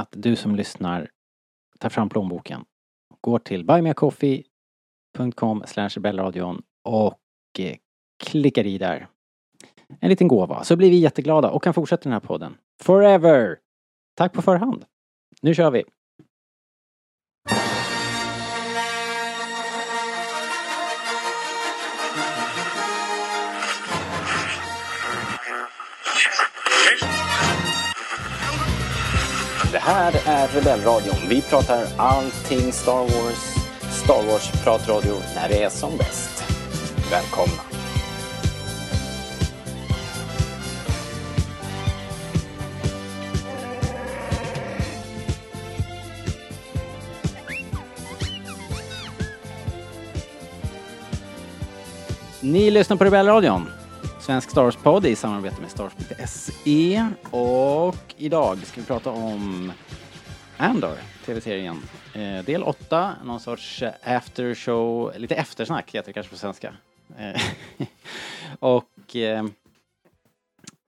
att du som lyssnar tar fram plånboken, går till buymeacoffee.com rebellradion och eh, klickar i där en liten gåva så blir vi jätteglada och kan fortsätta den här podden. Forever! Tack på förhand. Nu kör vi! Här är Rebellradion. Vi pratar allting Star Wars. Star Wars-pratradio när det är som bäst. Välkomna! Ni lyssnar på Rebellradion. Svensk Star Wars-podd i samarbete med Stars.se. Och idag ska vi prata om Andor, tv-serien. Eh, del 8, någon sorts aftershow, lite eftersnack heter det kanske på svenska. Eh, och eh,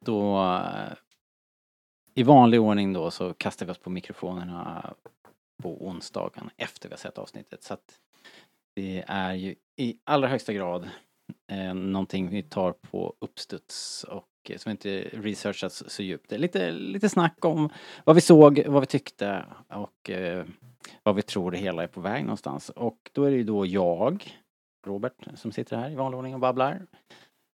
då eh, i vanlig ordning då så kastar vi oss på mikrofonerna på onsdagen efter vi har sett avsnittet. Så att det är ju i allra högsta grad eh, någonting vi tar på uppstuds och eh, som inte researchats så djupt. Lite, lite snack om vad vi såg, vad vi tyckte och eh, vad vi tror det hela är på väg någonstans. Och då är det ju då jag, Robert, som sitter här i vanlig ordning och babblar.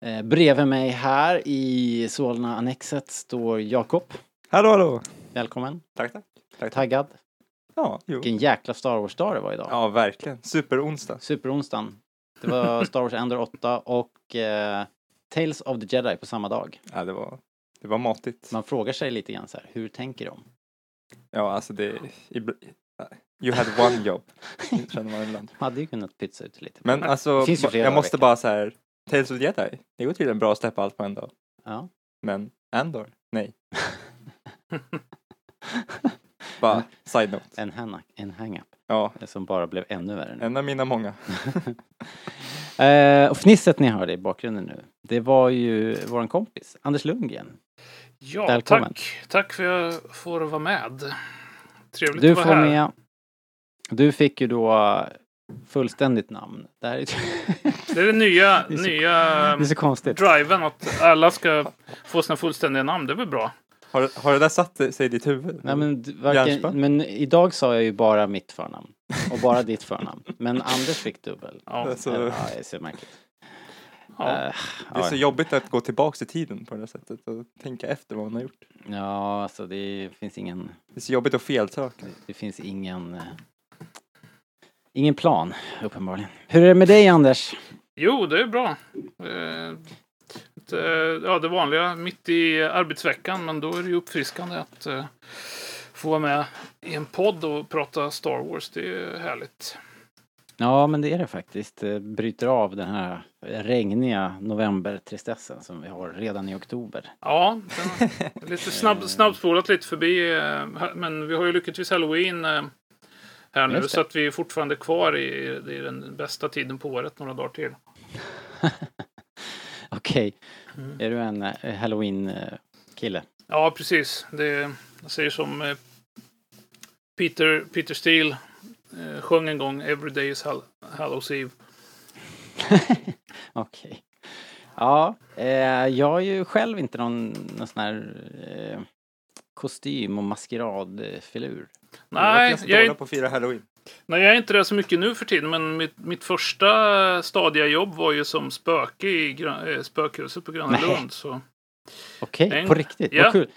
Eh, bredvid mig här i Solna-annexet står Jakob. Hallå hallå! Välkommen. Tack tack. tack. Taggad. Ja, jo. Vilken jäkla Star Wars-dag det var idag. Ja, verkligen. Superonsdag. Superonsdagen. Det var Star Wars Endor 8 och eh, Tales of the Jedi på samma dag. Ja, det var, det var matigt. Man frågar sig lite grann så här, hur tänker de? Ja, alltså det... You had one job, känner man ibland. De hade ju kunnat pytsa ut lite. Men alltså, jag måste veckor. bara så här. Tales of the Jedi, det går tydligen bra att släppa allt på en dag. Ja. Men Andor, nej. bara side note. En, hang en hang-up Ja, som bara blev ännu värre nu. en av mina många. Eh, och fnisset ni hörde i bakgrunden nu, det var ju våran kompis Anders Lundgren. Ja, Välkommen. tack. Tack för att jag får vara med. Trevligt Du att vara får här. med. Du fick ju då fullständigt namn. Det här är, Det är den nya, Det är så- nya det är så konstigt. driven att alla ska få sina fullständiga namn. Det är väl bra? Har, det- har det där satt sig i ditt huvud? Nej, men, varken, men idag sa jag ju bara mitt förnamn. Och bara ditt förnamn. Men Anders fick dubbel. Ja. Alltså, Ja, det är så märkligt. Ja. Eh, det är så ja. jobbigt att gå tillbaks i tiden på det här sättet och tänka efter vad man har gjort. Ja, alltså det finns ingen, Det är så jobbigt att felsöka. det finns ingen, eh, ingen plan uppenbarligen. Hur är det med dig Anders? Jo, det är bra. Eh, ja, det vanliga mitt i arbetsveckan, men då är det ju uppfriskande att eh, få vara med i en podd och prata Star Wars. Det är ju härligt. Ja, men det är det faktiskt. Det bryter av den här regniga novembertristessen som vi har redan i oktober. Ja, lite snabb, snabbspolat lite förbi. eh, Men vi har ju lyckligtvis halloween här nu. Så att vi är fortfarande kvar i, i den bästa tiden på året några dagar till. Okej, Mm. är du en eh, halloween-kille? Ja, precis. Det, jag säger som eh, Peter, Peter Steele eh, sjöng en gång Every day is Hall- Hallows Eve. Okej. Ja, eh, jag är ju själv inte någon, någon sån här eh, kostym och maskeradfilur? Nej, jag är jag är, dålig på att fira halloween. Nej, jag är inte det så mycket nu för tiden. Men mitt, mitt första stadiga jobb var ju som spöke i Grön, äh, spökhuset på Gröna. Lund. Så. Okej, En- på riktigt? ja. Vad kul.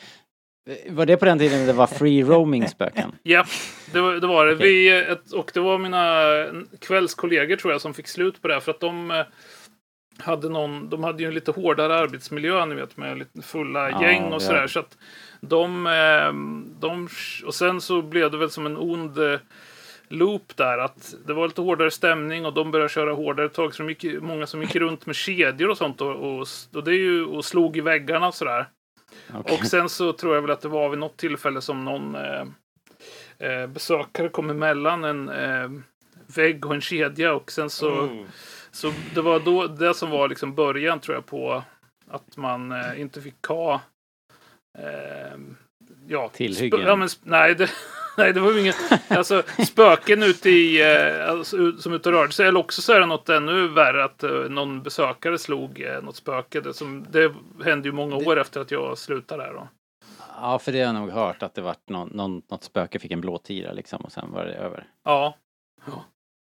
Eh, Var det på den tiden det var free roaming spöken? Ja, det var det. Var det. Okej. Vi, ett, och det var mina kvällskollegor tror jag som fick slut på det. För att de eh, hade någon, de hade ju en lite hårdare arbetsmiljö, ni vet, med lite fulla Ja, gäng och sådär. Så att de, eh, de, och sen så blev det väl som en ond eh, loop där. Att det var lite hårdare stämning och de började köra hårdare tag. Så de gick, många som gick runt med kedjor och sånt och, och, och, det är ju, och slog i väggarna och sådär. Okej. Och sen så tror jag väl att det var vid något tillfälle som någon eh, eh, besökare kom emellan en eh, vägg och en kedja och sen så, Oh. så det var då det som var liksom början tror jag på att man eh, inte fick ha eh, ja, Tillhyggen. ja, men, nej, det, nej, det var ju inget. Alltså spöken ute i, eh, alltså, ut- som ute och rörde sig. Eller också så är det något ännu värre att eh, någon besökare slog eh, något spöke. Det, som, det hände ju många år efter att jag slutade där. Då. Ja, för det har jag nog hört att det vart någon, någon, något spöke fick en blåtira liksom och sen var det över. Ja.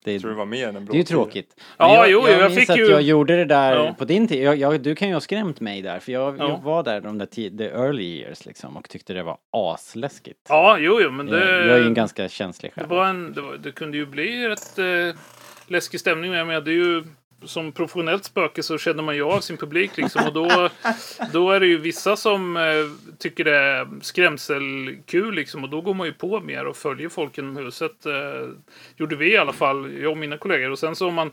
Det, Jag tror det var mer än en det är ju tråkigt. Ja, jag, jo, jag, jag minns fick att ju- jag gjorde det där Ja. på din tid. Jag, jag, du kan ju ha skrämt mig där för jag, Ja. jag var där de där tid, the early years liksom och tyckte det var asläskigt. Ja, jo, jo, men det... jag, jag är ju en ganska känslig det, själ. var en, det, var, det kunde ju bli rätt eh, läskig stämning. Men det är ju som professionellt spöke så känner man ju av sin publik liksom. Och då, då är det ju vissa som eh, tycker det är skrämselkul liksom. Och då går man ju på mer och följer folk inom huset. Eh, gjorde vi i alla fall, jag och mina kollegor. Och sen så om man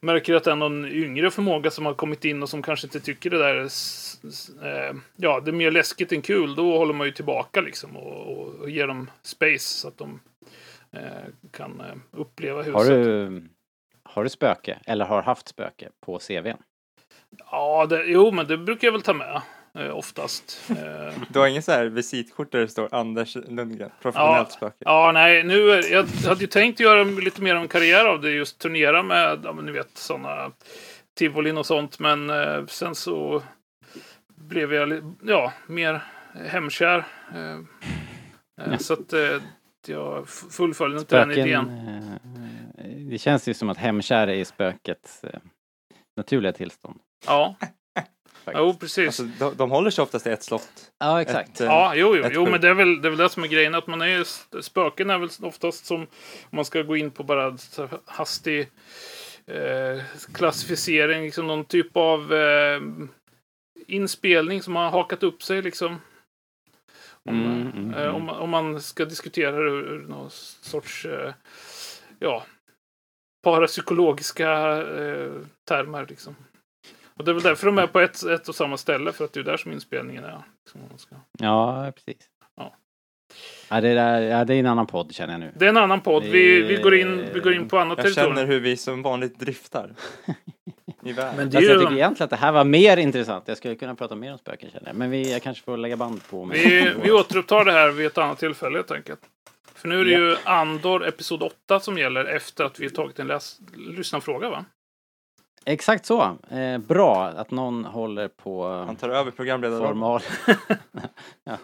märker att det är någon yngre förmåga som har kommit in och som kanske inte tycker det där eh, ja, det är mer läskigt än kul. Då håller man ju tillbaka liksom och, och, och ger dem space så att de eh, kan eh, uppleva huset. Har du, har du spöke eller har haft spöke på CVn? Ja, det, jo, men det brukar jag väl ta med eh, oftast. Eh, Du har ingen så här visitkort där det står Anders Lundgren, professionellt spöke? ja, nej, nu är, jag hade ju tänkt göra lite mer av en karriär av det, just turnera med, ja, men ni vet, sådana tivolin och sånt, men eh, sen så blev jag, ja, mer hemkär. Eh, eh, Ja. Så att eh, jag fullföljde inte den idén. Det känns ju som att hemkär är spökets eh, naturliga tillstånd. Ja, faktiskt. jo, precis. Alltså, de, de håller sig oftast i ett slott. Ja, exakt. Ett, eh, Ja, jo, jo, jo men det är, väl, det är väl det som är grejen. Att man är, spöken är väl oftast som, om man ska gå in på bara hastig eh, klassificering, liksom någon typ av eh, inspelning som har hakat upp sig liksom. Om, Mm, mm, eh, mm. om, man- om man ska diskutera ur, ur någon sorts, eh, ja, parapsykologiska eh, termer liksom. Och det är väl därför de är på ett, ett och samma ställe, för att det är där som inspelningen är. Liksom, om man ska. Ja, precis. Ja. Ja, det, där, ja, det är en annan podd känner jag nu. Det är en annan podd. Vi, vi, går, in, vi går in på annat Jag territorium. känner hur vi som vanligt driftar. I världen. Men det Alltså, jag tycker egentligen att det här var mer intressant. Jag skulle kunna prata mer om spöken känner jag. Men vi, jag kanske får lägga band på mig. vi, vi återupptar det här vid ett annat tillfälle helt enkelt. För nu är det ju Andor Episod 8 som gäller efter att vi tagit en läs- lyssnarfråga va? Exakt så. Eh, bra att någon håller på Han tar över programledarrollen. formal. ja,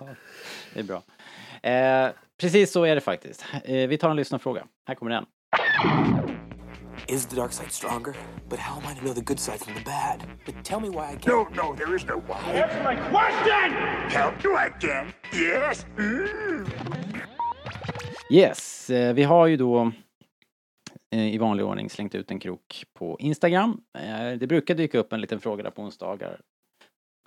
det är bra. Eh, precis så är det faktiskt. Eh, vi tar en lyssnarfråga. Här kommer den. Is the dark side stronger? But how am I to know the good side from the bad? But tell me why I can't. No, no, there is no why. Answer my question! Help you again? Yes? Mm. Yes, eh, vi har ju då eh, i vanlig ordning slängt ut en krok på Instagram. Eh, det brukar dyka upp en liten fråga där på onsdagar.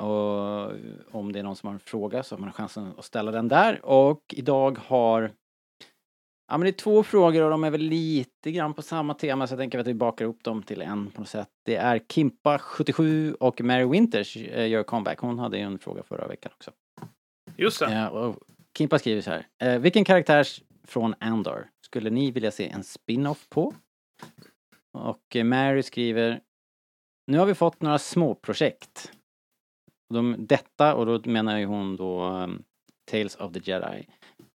Och om det är någon som har en fråga så har man chansen att ställa den där. Och idag har Ja men det är två frågor och de är väl lite grann på samma tema så jag tänker att vi bakar ihop dem till en på något sätt. Det är Kimpa77 och Mary Winters gör comeback. Hon hade ju en fråga förra veckan också. Just det. Ja, Kimpa skriver så här. Vilken karaktär från Andor skulle ni vilja se en spin-off på? Och eh, Mary skriver. Nu har vi fått några småprojekt. De, detta, och då menar ju hon då um, Tales of the Jedi.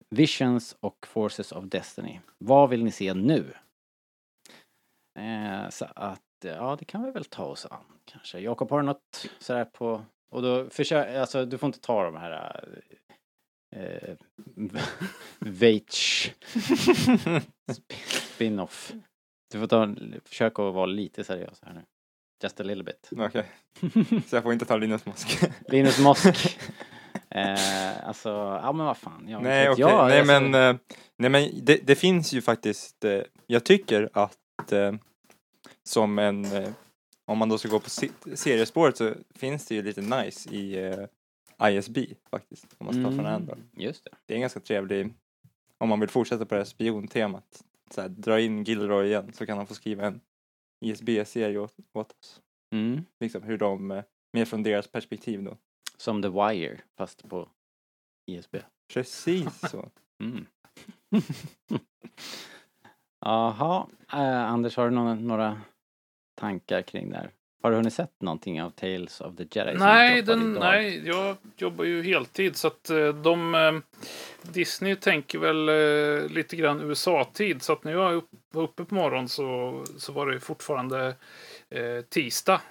Visions och Forces of Destiny. Vad vill ni se nu? Eh, så att, ja det kan vi väl ta oss an kanske. Jakob har du något sådär på, och då försök, alltså du får inte ta de här eh, eh, Veitch spin-off. Du får ta, försöka att vara lite seriös här nu. Just a little bit. Okej. Så jag får inte ta Linus Mosk. Linus Mosk. eh, alltså, ja men vad fan. Jag, nej okej, jag, nej alltså, men, eh, nej men det, det finns ju faktiskt, eh, jag tycker att eh, som en, eh, om man då ska gå på se- seriespåret så finns det ju lite nice i eh, ISB faktiskt, om man ska ta från Mm, Andor. Just det. Det är en ganska trevlig, om man vill fortsätta på det här spiontemat, så här, dra in Gilroy igen så kan han få skriva en ISB-serie åt, åt oss. Mm. Liksom hur de, eh, mer från deras perspektiv då. Som The Wire, fast på ISB. Precis så. Mm. Jaha, eh, Anders har du några, några tankar kring det här? Har du hunnit sett någonting av Tales of the Jedi? Nej, den, nej, jag jobbar ju heltid så att eh, de... eh, Disney tänker väl eh, lite grann USA-tid så att när jag var uppe på morgonen så, så var det fortfarande eh, tisdag.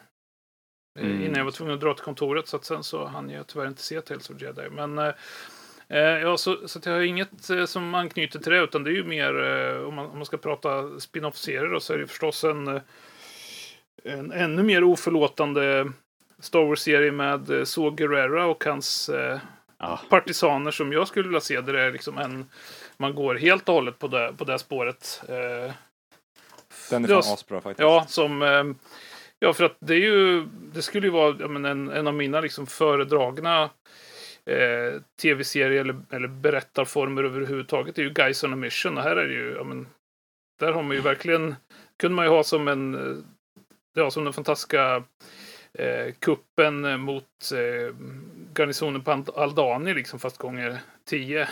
Mm. Innan jag var tvungen att dra till kontoret så att sen så hann jag tyvärr inte se Tales of Jedi. Men eh, ja, så, så jag har inget som anknyter till det utan det är ju mer om, man, om man ska prata spin-off-serier så är det förstås en, en ännu mer oförlåtande Star Wars-serie med eh, Saw Gerrera och hans eh, Ja. partisaner som jag skulle vilja se. Där det är liksom en, man går helt och hållet på det, på det spåret. Eh, Den är fan asbra faktiskt. Ja, som... Eh, ja, för att det är ju... Det skulle ju vara men en, en av mina liksom föredragna eh, tv-serier eller, eller berättarformer överhuvudtaget. Det är ju Guys on a Mission. Och här är det ju... Men, där har man ju verkligen... kunde man ju ha som en... eh, Ja, som den fantastiska eh, kuppen mot eh, garnisonen på Ald- Aldani liksom fast gånger tio.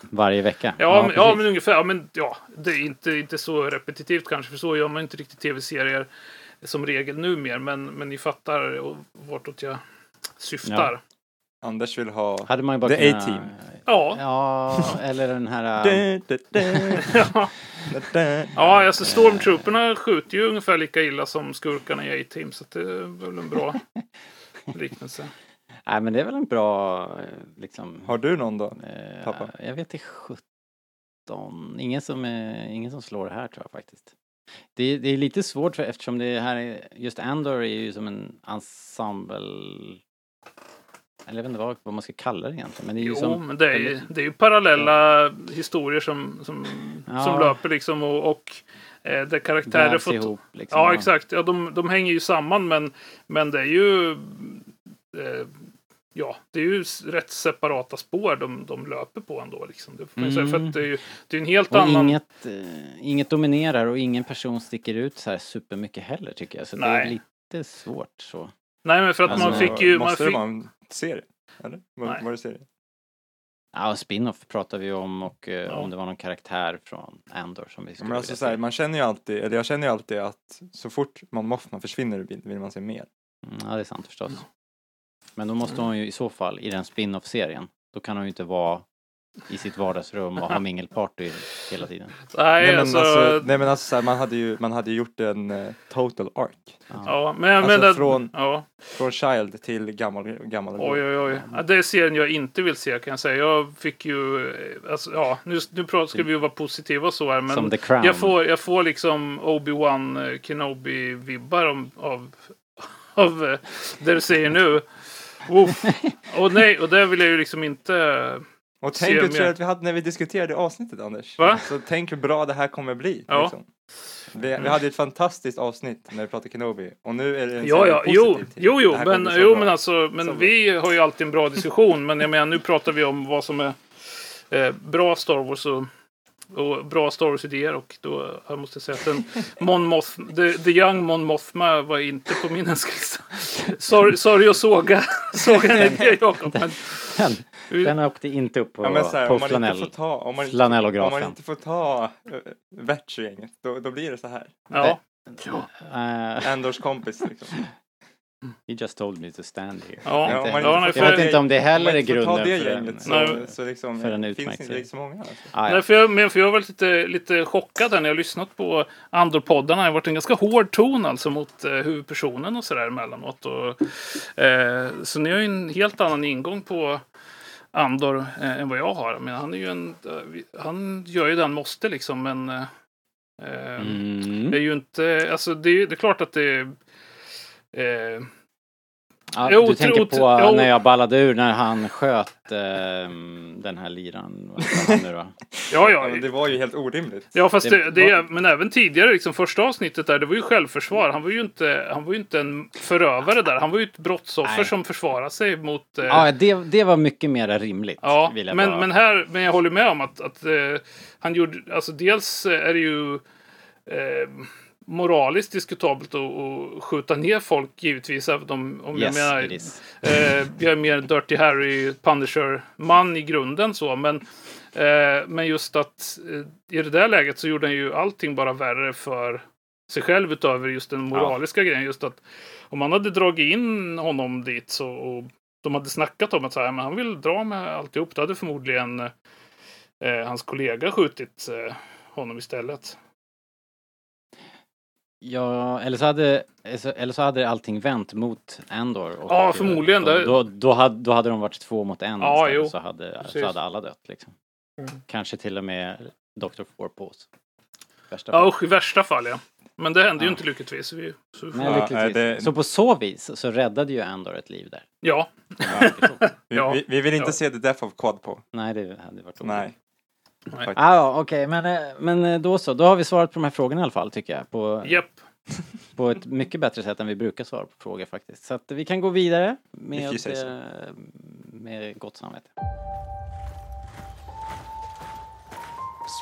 Varje vecka? Ja, men, ja men ungefär. Ja, men, ja, det är inte, inte så repetitivt kanske, för så gör man inte riktigt tv-serier som regel nu mer. Men, men ni fattar vartåt jag syftar. Anders vill ha... Hade man bara The A-Team. Ja. Ja, eller den här... äh, Ja, alltså Stormtrooperna skjuter ju ungefär lika illa som skurkarna i A-Team. Så det är väl en bra liknelse. Nej, men det är väl en bra, eh, liksom... Har du någon då? eh, pappa? Jag vet inte, 17. Ingen som, är, ingen som slår det här tror jag faktiskt. Det, är- det är lite svårt för, eftersom det här är, just Andor är ju som en ensemble eller jag vet inte vad, vad man ska kalla det egentligen. Men det är ju Jo, som, men det är, ju- det är ju parallella historier som, som, Ja. som löper liksom och, och eh, där karaktärer vävs får... ihop liksom. Ja, exakt. Ja, de, de hänger ju samman, men, men det är ju... Eh, ja, det är ju rätt separata spår de, de löper på ändå. Liksom. Det får man ju säga, för Mm. det är ju det är en helt Och annan... inget, eh, inget dominerar och ingen person sticker ut så här supermycket heller tycker jag. Så det är Nej. lite svårt så. Nej, men för att man Alltså, fick ju... Man Måste fick, det vara en serie? Eller? Var, Nej. var det serie? Ja, spin-off pratar vi om och eh, Ja. om det var någon karaktär från Andor som vi skulle Men alltså vilja så här, man känner ju alltid, eller jag känner ju alltid att så fort Mon Mothma försvinner ur bilden vill man se mer. Mm, Ja, det är sant förstås. Men då måste hon ju i så fall, i den spin-off-serien, då kan hon ju inte vara i sitt vardagsrum och ha mingelparty hela tiden. nej, nej, men alltså... alltså, nej men alltså så här, man hade ju, man hade gjort en eh, total arc. Ja. ja, men, Alltså, men från- Ja, Från Child till gammal, gammal oj, oj, oj. Ja, det är serien jag inte vill se kan jag säga. Jag fick ju... eh, Alltså, ja, nu, nu pratar, ska vi ju vara positiva och så här, men... Som The Crown. Jag får, jag får liksom Obi-Wan eh, Kenobi-vibbar om- av, av det du säger nu. Uff. Och nej, och det vill jag ju liksom inte... Och tänk hur trevligt vi hade när vi diskuterade avsnittet Anders. Va? Så tänk hur bra det här kommer bli. Ja. Liksom. Vi, vi hade ett fantastiskt avsnitt när vi pratade Kenobi och nu är det en Ja, ja, jo, jo, jo, Det här kommer men, jo, bra. men alltså, Så men bra. vi har ju alltid en bra diskussion. Men jag menar, nu pratar vi om vad som är eh, bra Star Wars och, och bra Star Wars-idéer. Och då jag måste jag säga att den Mon Moth, the, the Young Mon Mothma var inte på min önskelista. Sorry, sorry att såga, såga idé, Jakob. Men Den, åkte inte upp på, Ja, här, på om man flanell. inte får ta, om man, inte- om man inte får ta uh, Verts-gänget, då, då blir det så här. ja, Eh, Andors kompis liksom. he just told me to stand here. Ja, Jag vet inte- om man ja, inte nej, jag för- vet inte om det heller är inte grunden det för en... så, Nej. så liksom, för en finns utmärkt inte serie. så många. Alltså. Ah, ja. Nej, för jag, men för jag har varit lite, lite chockad här när jag har lyssnat på Andor-poddarna. Det har varit en ganska hård ton alltså mot eh, huvudpersonen och sådär emellanåt. Och, eh, så ni har ju en helt annan ingång på Andor eh, än vad jag har. Men han är ju en... eh, Han gör ju det han måste liksom, men... Eh, eh, Mm. Det är ju inte... Alltså det är, det är klart att det är... Eh, Ja, Jo, du tänker på jo. när jag ballade ur när han sköt ehm, den här liran. Nu då? ja, Ja, det var ju helt orimligt. Ja, fast Det det, är, men även tidigare, liksom första avsnittet där, det var ju självförsvar. Han var ju inte, han var ju inte en förövare där. Han var ju ett brottsoffer Nej. som försvarar sig mot... Eh, Ja, det, det var mycket mer rimligt. Ja, vill jag men, bara- men här, men jag håller med om att, att eh, han gjorde, alltså dels är det ju eh, moraliskt diskutabelt att, att skjuta ner folk givetvis, även om, om Yes, jag menar, eh, jag är mer Dirty Harry Punisher-man i grunden så, men, eh, men just att eh, i det där läget så gjorde han ju allting bara värre för sig själv utöver just den moraliska grejen. Just att om man hade dragit in honom dit så, och de hade snackat om att så här, men han vill dra med alltihop, då hade förmodligen eh, hans kollega skjutit eh, honom istället. Ja, eller så hade, eller så hade allting vänt mot Endor. Och, Ja, förmodligen. Då, då, då, hade, då hade de varit två mot en Ja, istället, jo. så, hade, Precis. så hade alla dött. Liksom. Mm. Kanske till och med Dr. Fourpose. Värsta Ja, usch, i värsta fall ja. Men det hände ju Ja. inte lyckligtvis. Vi, så Nej, Ja, lyckligtvis. nej, det- Så på så vis så räddade ju Endor ett liv där. ja, Vi, Ja. vi, vi vill inte Ja. se The Death of Quad på. Nej, det hade varit Nej. Ah, ja, okej, men, eh, men eh, då så. Då har vi svarat på de här frågorna i alla fall, tycker jag. På, japp. på ett mycket bättre sätt än vi brukar svara på frågor faktiskt. Så att vi kan gå vidare med, eh, med gott samvete.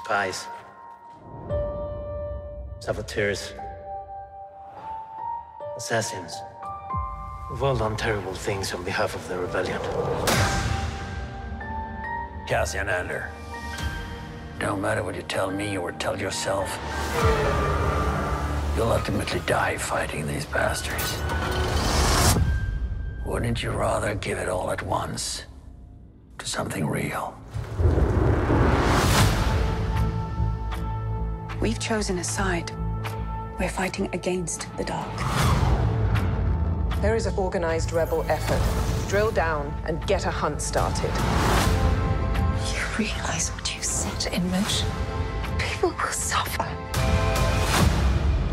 Spies. Saboteurs. Assassins. We've all done terrible things on behalf of the rebellion. Cassian Andor. Don't matter what you tell me or tell yourself. You'll ultimately die fighting these bastards. Wouldn't you rather give it all at once to something real? We've chosen a side. We're fighting against the dark. There is an organized rebel effort. Drill down and get a hunt started. You realize what you set in motion? People will suffer.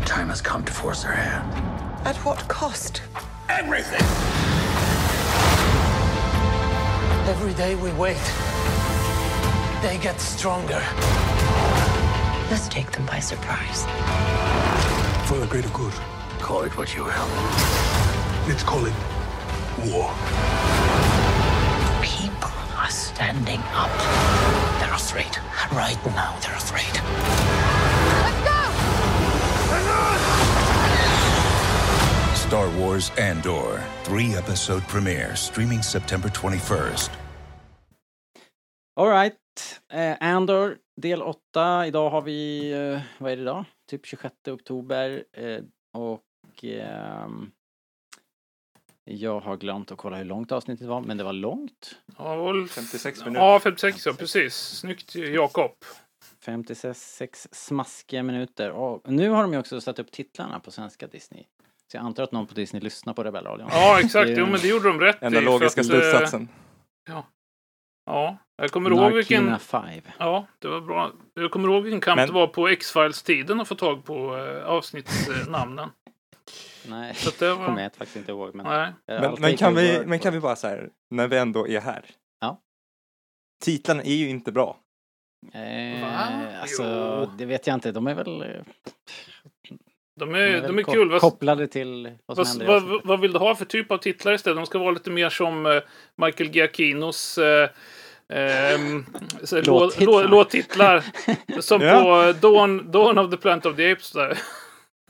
Time has come to force their hand. At what cost? Everything! Every day we wait, they get stronger. Let's take them by surprise. For the greater good, Call it what you will. let's call it war. People are standing up. They're afraid. Right now, they're afraid. Star Wars Andor, three episode premiere, streaming September 21st. Alright, eh, Andor del 8. Idag har vi, eh, vad är det idag? Typ 26 oktober. Eh, och ehm, jag har glömt att kolla hur långt avsnittet var, men det var långt. Ja, det var väl- 56 minuter. Ja, 56 ja, precis. Snyggt Jakob. 56 smaskiga minuter. Och nu har de ju också satt upp titlarna på svenska Disney. Så jag antar att någon på Disney lyssnar på Rebellradion. Ja, exakt. Jo, men det gjorde de rätt Enda i, logiska att, eh, slutsatsen. Ja, jag kommer ihåg vilken... 5. Ja, det var bra. Jag kommer ihåg vilken kamp Men- det var på X-Files-tiden att få tag på eh, avsnittsnamnen. Nej, Så det var- kommer jag faktiskt inte ihåg. Men, Nej. har Men, men, kan vi, men kan vi bara så här, när vi ändå är här. Ja. Titlarna är ju inte bra. Eh, Va? alltså, Jo. det vet jag inte. De är väl, eh, De de är, de är kul. Vad, kopplade till vad som vad, händer vad, vad vill du ha för typ av titlar istället? De ska vara lite mer som eh, Michael Giacchinos eh, så- lå- Låttitlar. lå- låttitlar. som Ja. på eh, Dawn, Dawn of the Planet of the Apes. Där.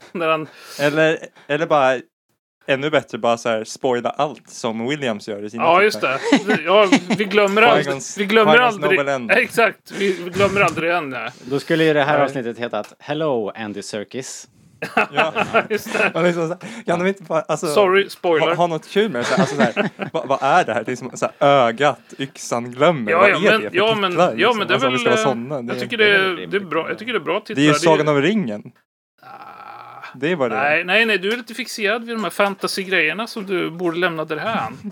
När han, Eller, eller bara ännu bättre, bara så här spoila allt som Williams gör i sina ja, just det. Ja, vi glömmer aldrig. Vi glömmer aldrig. Exakt, vi, vi glömmer aldrig. Ja. Då skulle ju det här avsnittet hetat Hello Andy Serkis. Ja. Just det. Man liksom så här, kan de inte bara, alltså, Sorry, spoiler. Ha, ha något kul med det. Så här, Alltså, så här, vad, vad är det här? Det är som så här, ögat, yxan glömmer. Ja, vad ja, är men, det för ja, men, titlar? ja, liksom? men det är alltså, om väl... det ska vara eh. Det, jag, tycker det, det är är, väl det, är bra, jag tycker det är bra titlar. det är ju Det Sagan om ringen. Det är vad det. Nej, nej, nej, du är lite fixerad vid de här fantasy-grejerna som du borde lämna därhän.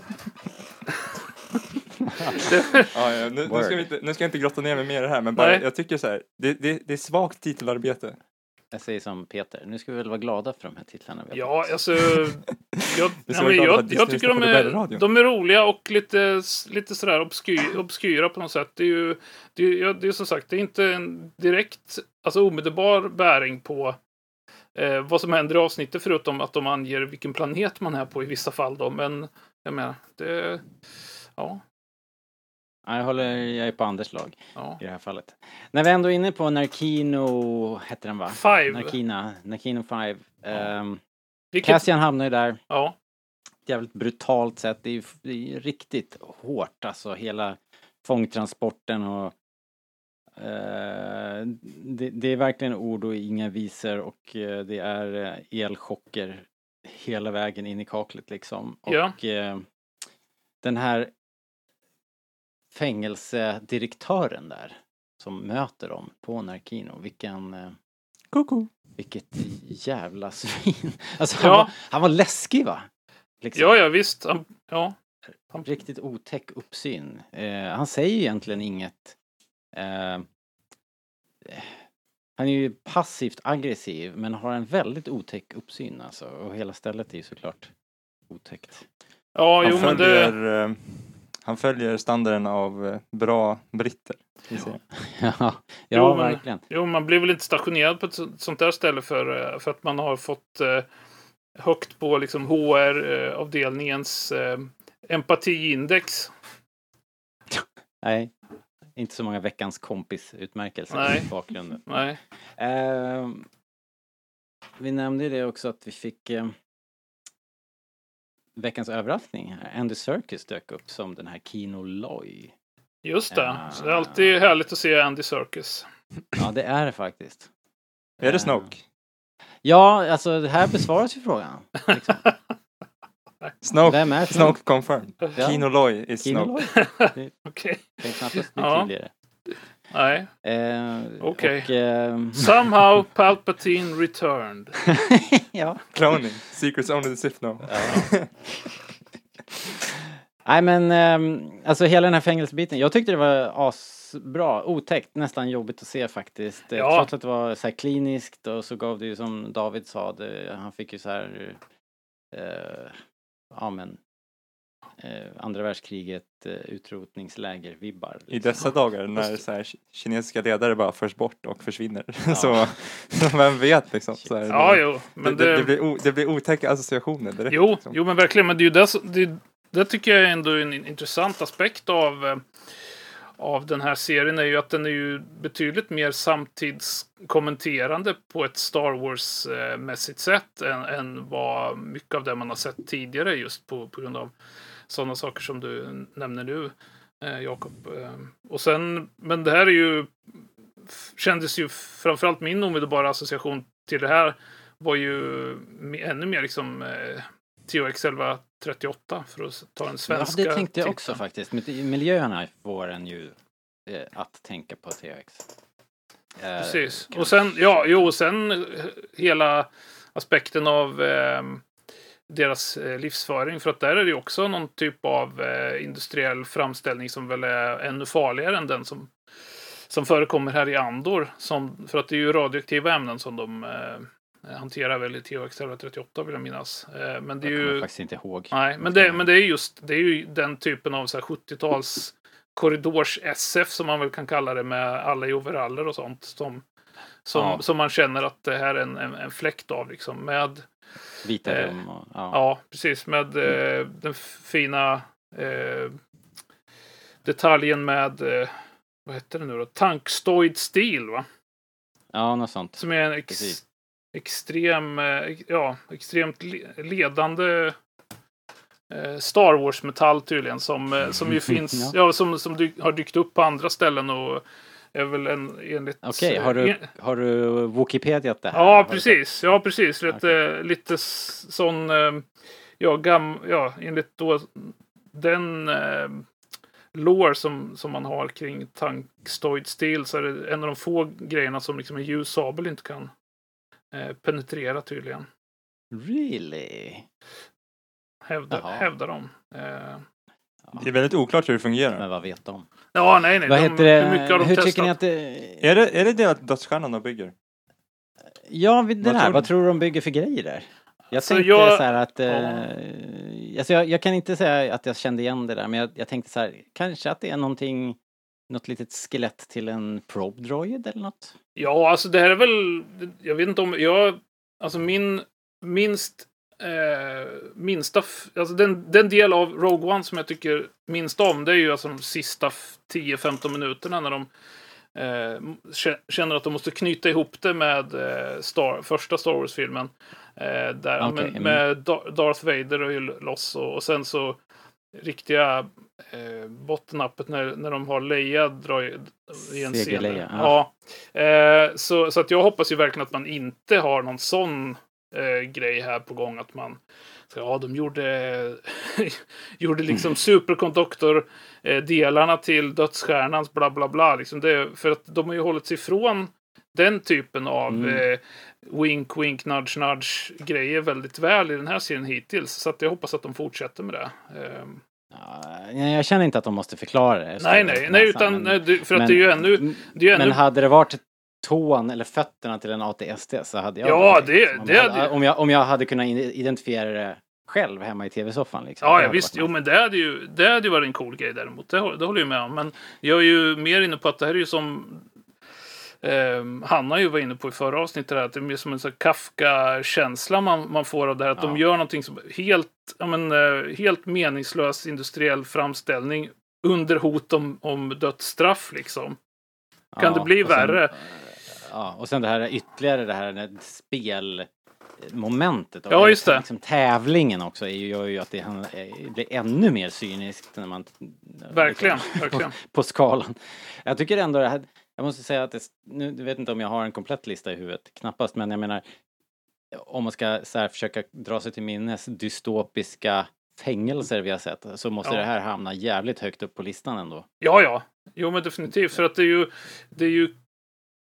ja, ja, nu, nu, ska vi inte, nu ska jag inte grotta ner mig mer i det här, men bara, Nej. jag tycker så här, det, det, det är svagt titelarbete. Jag säger som Peter, nu ska vi väl vara glada för de här titlarna vi har Ja, alltså... Jag, för jag, jag tycker de är, de är roliga och lite, lite sådär obsky, obskyra på något sätt. Det är ju det är, ja, det är som sagt, det är inte en direkt, alltså omedelbar bäring på eh, vad som händer i avsnittet förutom att de anger vilken planet man är på i vissa fall då. Men jag menar, det... Ja, Ja, jag håller, jag är på Anders lag ja. i det här fallet. När vi ändå är inne på Narkino, hette den va? Five. Narkina, Narkino 5. Um, Vilket, Cassian hamnar ju där. ja, jävligt brutalt sätt. Det är, ju- det är ju riktigt hårt alltså hela fångtransporten och det, det är verkligen ord och inga visor och eh, det är eh, elchocker hela vägen in i kaklet liksom. Ja. Och eh, den här fängelsedirektören där som möter dem på Narkino, vilken eh, Koko. vilket jävla svin. Alltså han, Ja. var, han var läskig va? Liksom. ja, ja visst. Han- Ja, Riktigt otäck uppsyn. Eh, han säger egentligen inget. Eh, han är ju passivt aggressiv men har en väldigt otäck uppsyn alltså. Och hela stället är ju såklart otäckt. ja Han jo men det... följer, eh, han följer standarden av eh, bra britter. ja, ja Jo, men- verkligen. Jo, man blir väl inte stationerad på ett så- sånt där ställe för, eh, för att man har fått eh, högt på liksom HR-avdelningens eh, empatiindex. Nej, inte så många veckans kompisutmärkelser Nej. i bakgrunden. Nej. Eh, vi nämnde ju det också att vi fick eh, veckans överraskning. här. Andy Serkis dök upp som den här Kino Loy. Just det. Ja. Så det är alltid härligt att se Andy Serkis. Ja, det är det faktiskt. Är det Eh, Snoke? Ja, alltså det här besvaras ju frågan. Liksom. Snoke, Vem är Snoke confirmed. Ja. Kino Loy is Kino Snoke. Okej. Det är knappast Ja. tydligare. Nej. Eh, Okej. och, ehm, Somehow Palpatine returned. ja. Cloning. Secrets only the Sith know. Nej men ehm, alltså hela den här fängelsebiten. Jag tyckte det var asbra, otäckt, nästan jobbigt att se faktiskt. Eh, Ja. Trots att det var så här kliniskt och så gav det ju som David sa, det, han fick ju så här, eh, ja men, eh, andra världskriget, eh, utrotningsläger-vibbar. I dessa dagar när så här, ki- kinesiska ledare bara förs bort och försvinner. Ja. så, vem vet liksom. Så här, Ja, det, jo. Men det, det, det, blir o, det blir otäcka associationer direkt. Jo, liksom. jo men verkligen. Men det är ju det, det, det tycker jag är ändå en intressant aspekt av, eh, av den här serien är ju att den är ju betydligt mer samtidskommenterande på ett Star Wars-mässigt sätt än, än vad mycket av det man har sett tidigare just på, på grund av sådana saker som du nämner nu, eh, Jakob. Eh, och sen, men det här är ju kändes ju framförallt min omedelbara association till det här var ju ännu mer liksom eh, THX 1138 för att ta den Ja, svenska det tänkte jag också faktiskt. Mil- Miljöerna får en ju eh, att tänka på THX. Eh, Precis. Och sen, ja, jo, och sen eh, hela aspekten av eh, deras livsföring. För att där är det ju också någon typ av eh, industriell framställning som väl är ännu farligare än den som, som förekommer här i Andor. Som, för att det är ju radioaktiva ämnen som de eh, hanterar väl i THX 1138 vill jag minnas. Eh, men det är ju... faktiskt inte ihåg. Nej, men det, men det är just det är ju den typen av så här 70-tals korridors-SF som man väl kan kalla det med alla i overaller och sånt. Som, som, Ja. som man känner att det här är en, en, en fläkt av liksom. Med, Vita Eh, rum och... Ja. ja, precis. Med eh, den fina eh, detaljen med, eh, vad heter det nu då? Tankstoid steel va? ja, något sånt. Som är en ex, Precis. Extrem, eh, ja, extremt le- ledande eh, Star Wars-metall tydligen. Som, eh, som ju finns, Ja. ja. som, som dy- har dykt upp på andra ställen och är väl en enligt... Okej, har, eh, du, har du Wikipediat det här? Ja, Har precis. Ja, precis. Lite, lite s- sån... Ja, gam, ja, enligt då den eh, lore som, som man har kring Tankstoid Steel så är det en av de få grejerna som liksom en ljus sabel inte kan penetrera tydligen. Really? Hävdar, Jaha. hävdar de. Eh, Det är väldigt oklart hur det fungerar. Men vad vet de? Ja, nej, nej. Vad de, heter det? Hur mycket har de Hur testat? tycker ni att det... Är det, är det delat dödsstjärnan de bygger? Ja, det Vad där. tror Vad tror du de bygger för grejer där? Jag tänkte jag- så här att... Eh, alltså jag, jag kan inte säga att jag kände igen det där, men jag, jag tänkte så här, kanske att det är någonting, något litet skelett till en probe droid eller något? Ja, alltså det här är väl... Jag vet inte om... Jag, alltså min minst... Eh, minsta... Alltså den, den del av Rogue One som jag tycker minst om, det är ju alltså de sista f- 10-15 minuterna när de eh, kä- känner att de måste knyta ihop det med eh, Star, första Star Wars-filmen. Eh, där, med, mm. med Dar- Darth Vader och ju loss och, och sen så riktiga eh, bottennappet när, när de har Leia dra i, i en scen. Seger-Leia, Ja. Eh, så, så att jag hoppas ju verkligen att man inte har någon sån eh, grej här på gång att man så, ja, de gjorde, gjorde liksom superkonduktor eh, delarna till dödsstjärnans bla bla bla. Liksom det, för att de har ju hållit sig ifrån den typen av Mm. eh, wink wink nudge nudge grejer väldigt väl i den här serien hittills. Så att jag hoppas att de fortsätter med det. Ja, nej, jag känner inte att de måste förklara det. nej, nej, nej, utan nej, det- för att det är ju ännu... Det är ju Men ännu hade det varit tån eller fötterna till en ATST så hade jag... Ja, det- om det jag hade-. Om jag, om jag hade kunnat identifiera det själv hemma i tv-soffan liksom. Ja, ja visst. Jo, men det hade ju, det hade ju varit en cool grej däremot. Det, det håller jag med om. Men jag är ju mer inne på att det här är ju som ehm, Hanna ju var inne på i förra avsnittet. Att det är mer som en Kafka-känsla man, man får av det här. Att de Ja. gör någonting som helt, ja, men, eh, helt meningslös industriell framställning under hot om, om dödsstraff liksom. Kan det bli sen- värre? Ja, och sen det här ytterligare det här det spelmomentet. och Ja, just det. Liksom, tävlingen också gör ju att det eh, blir ännu mer cyniskt när man... Verkligen, liksom, verkligen. På, på skalan. Jag tycker ändå det här, jag måste säga att det, nu du vet inte om jag har en komplett lista i huvudet, knappast, men jag menar om man ska så här, försöka dra sig till minnes dystopiska fängelser vi har sett så måste Ja. det här hamna jävligt högt upp på listan ändå. Ja, ja. Jo, men definitivt. För att det är ju, det är ju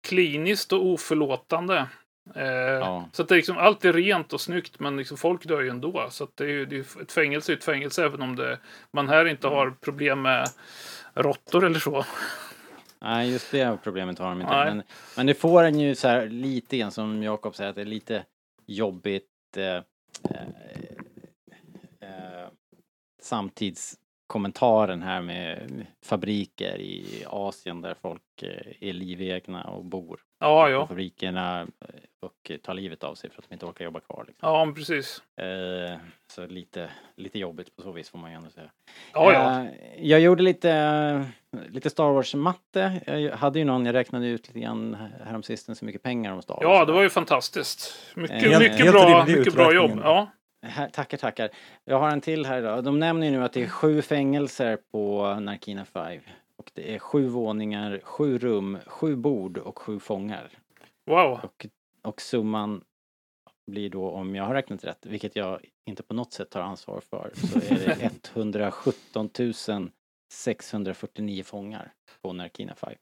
kliniskt och oförlåtande. Eh, Så att det är liksom, allt är rent och snyggt, men liksom folk dör ju ändå. Så att det är ju det är ett fängelse är ett fängelse, även om det, man här inte har problem med råttor eller så. Nej, just det problemet har de inte. Nej. Men, men det får en ju så här lite grann som Jakob säger att det är lite jobbigt eh, eh, eh, samtidskommentaren här med fabriker i Asien där folk eh, är livegna och bor. Ja, ja. på fabrikerna eh, och tar livet av sig för att de inte orkar jobba kvar. Liksom. Ja, men precis. Eh, så lite, lite jobbigt på så vis får man ju ändå säga. Ja, ja. Eh, jag gjorde lite, lite Star Wars-matte. Jag hade ju någon, jag räknade ut lite grann häromsistens hur mycket pengar de stal. Ja, det var ju fantastiskt. Mycket, Eh, mycket, bra, mycket bra jobb. Ja. Här, tackar, tackar. Jag har en till här idag. De nämner ju nu att det är sju fängelser på Narkina 5. Och det är sju våningar, sju rum, sju bord och sju fångar. Wow. Och, och summan blir då, om jag har räknat rätt, vilket jag inte på något sätt tar ansvar för, så är det 117 649 fångar på Narkina 5.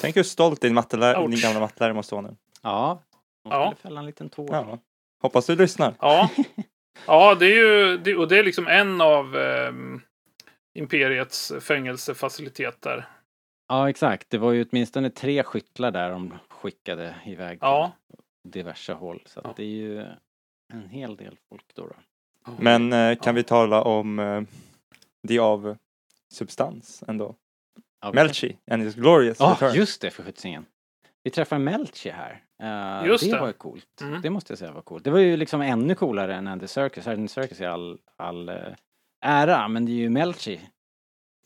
Tänk hur stolt din, mattelär, din gamla mattelärare måste vara nu. Ja, hon Ja. skulle fälla en liten tår. Ja. Hoppas du lyssnar. Ja, ja det är ju, det, och det är liksom en av ehm, Imperiets fängelsefaciliteter. Ja, exakt. Det var ju åtminstone tre skyttlar där de skickade iväg Ja. diverse håll. Så att det är ju en hel del folk då. då. Men eh, kan vi tala om eh, det av substans ändå? Ja, Melchi and his glorious Ja, return. just det för sjuttsingen. Vi träffar Melchi här. Eh, Just det, det. var coolt. Mm. Det måste jag säga var coolt. Det var ju liksom ännu coolare än Andy Serkis. Andy Serkis är all, all eh, ära, men det är ju Melchi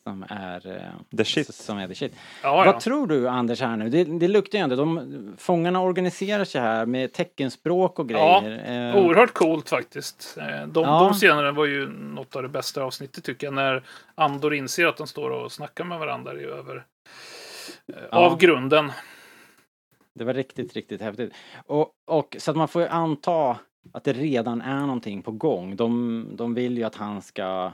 som är eh, The shit. Som är the shit. Ja, ja. Vad tror du Anders här nu? Det, det luktar ju ändå. De, fångarna organiserar sig här med teckenspråk och Ja, grejer. Eh, Oerhört coolt faktiskt. De, Ja. de scenerna var ju något av det bästa avsnittet tycker jag. När Andor inser att de står och snackar med varandra i över Ja. av grunden. Det var riktigt, riktigt häftigt. Och, och så att man får ju anta att det redan är någonting på gång. De, de vill ju att han ska,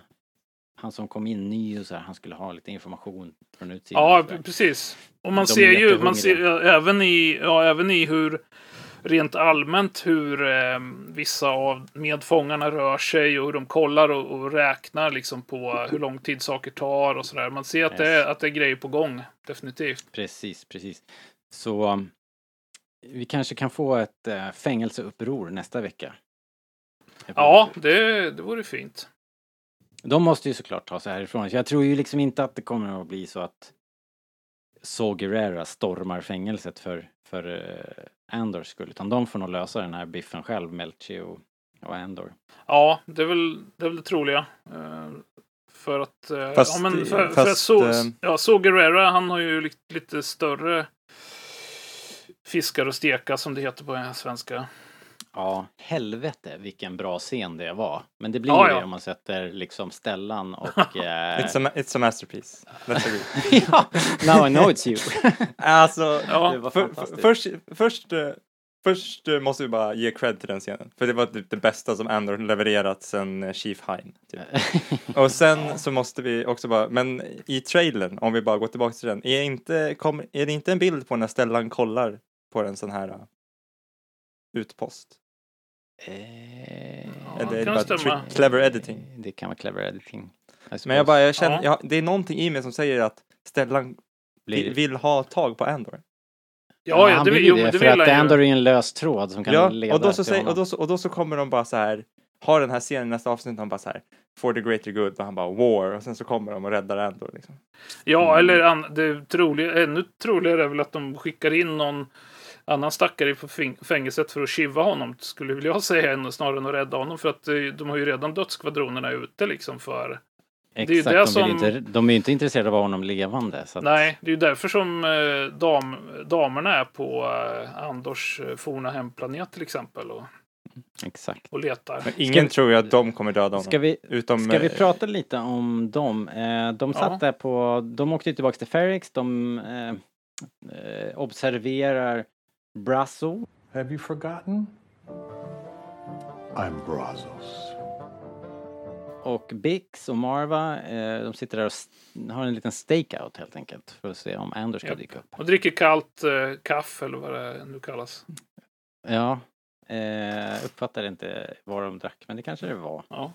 han som kom in ny och så här, han skulle ha lite information från utsidan. Ja, och precis. Och man De ser ju, man ser även i, ja, även i hur rent allmänt hur eh, vissa av medfångarna rör sig och hur de kollar och, och räknar liksom på hur lång tid saker tar och sådär. Man ser att, det, är, att det är grejer på gång, definitivt. Precis, precis. Så vi kanske kan få ett uh, fängelseuppror nästa vecka. Ja, det, det vore fint. De måste ju såklart ta sig härifrån. Så jag tror ju liksom inte att det kommer att bli så att Saw Gerrera stormar fängelset för, för uh, Andors skull. Utan de får nog lösa den här biffen själv, Melchi och, och Andor. Ja, det är väl det, är väl det troliga. Uh, för att... Uh, Fast- ja, men för, för fast, att så, eh, ja, Saw Gerrera, han har ju lite större fiskar och steka som det heter på svenska. Ja, helvete vilken bra scen det var. Men det blir Ja, det om man sätter liksom Stellan och... eh, It's a, it's a masterpiece. Ja, now I know it's you. Alltså, Ja. det var för, först, först, eh, först eh, måste vi bara ge cred till den scenen. För det var typ det bästa som Andor levererat sen eh, Chief Hine. Typ. Och sen så måste vi också bara, men i trailern, om vi bara går tillbaka till den, är, inte, kom, är det inte en bild på när Stellan kollar på en sån här uh, utpost? Eh, Eller är det kan bara clever editing? Det kan vara clever editing. Men jag bara, jag känner, Ja. jag, det är någonting i mig som säger att Stellan Blir- vill, ha tag på Andor. Ja, ja, han det, vill ju det, det för vill att. Andor är en lös tråd som kan Ja, leda och då, så till säger, och, då så, och då så kommer de bara så här, har den här scenen i nästa avsnitt, han bara så här, for the greater good, och han bara war, och sen så kommer de och räddar Andor liksom. Ja, eller an, det troliga, ännu troligare är väl att de skickar in någon annan stackare på fäng- fängelset för att kiva honom, skulle vilja jag säga, snarare än att rädda honom. För att eh, de har ju redan dödsskvadronerna ute liksom för... Exakt, det är ju det de, som- inte, de är ju inte intresserade av honom levande. Så att, Nej, det är ju därför som eh, dam, damerna är på eh, Andors eh, forna hemplanet till exempel och, Exakt. och letar. Men ingen vi- tror ju att de kommer döda honom. Ska vi, utom, ska vi prata lite om dem? De satt Ja. där på, de åkte tillbaka till Ferrix, de eh, eh, observerar Brasso. Have you forgotten? I'm Brazos. Och Bix och Marva, eh, de sitter där och har en liten stakeout helt enkelt för att se om Anders ska Japp. dyka upp. Och dricker kallt eh, kaffe eller vad det nu kallas. Ja, eh, uppfattade inte vad de drack, men det kanske det var. Ja,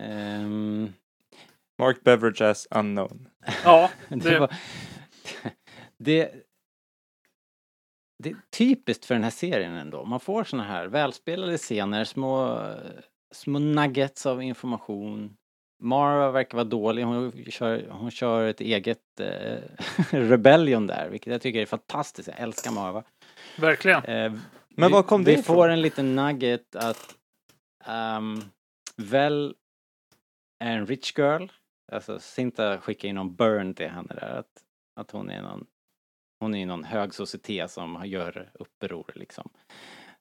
Ehm, Mark Beverage as unknown. ja det, det, var, det, det är typiskt för den här serien ändå. Man får såna här välspelade scener, små, små nuggets av information. Mara verkar vara dålig, hon kör, hon kör ett eget eh, Rebellion där, vilket jag tycker är fantastiskt. Jag älskar Marva. verkligen. Eh, Men vi, var kom det Vi ifrån? får en liten nugget att um, väl är en rich girl. Alltså Sinta skickar in någon burn till henne där. Att, att hon är någon hon är någon hög societet som gör uppror liksom.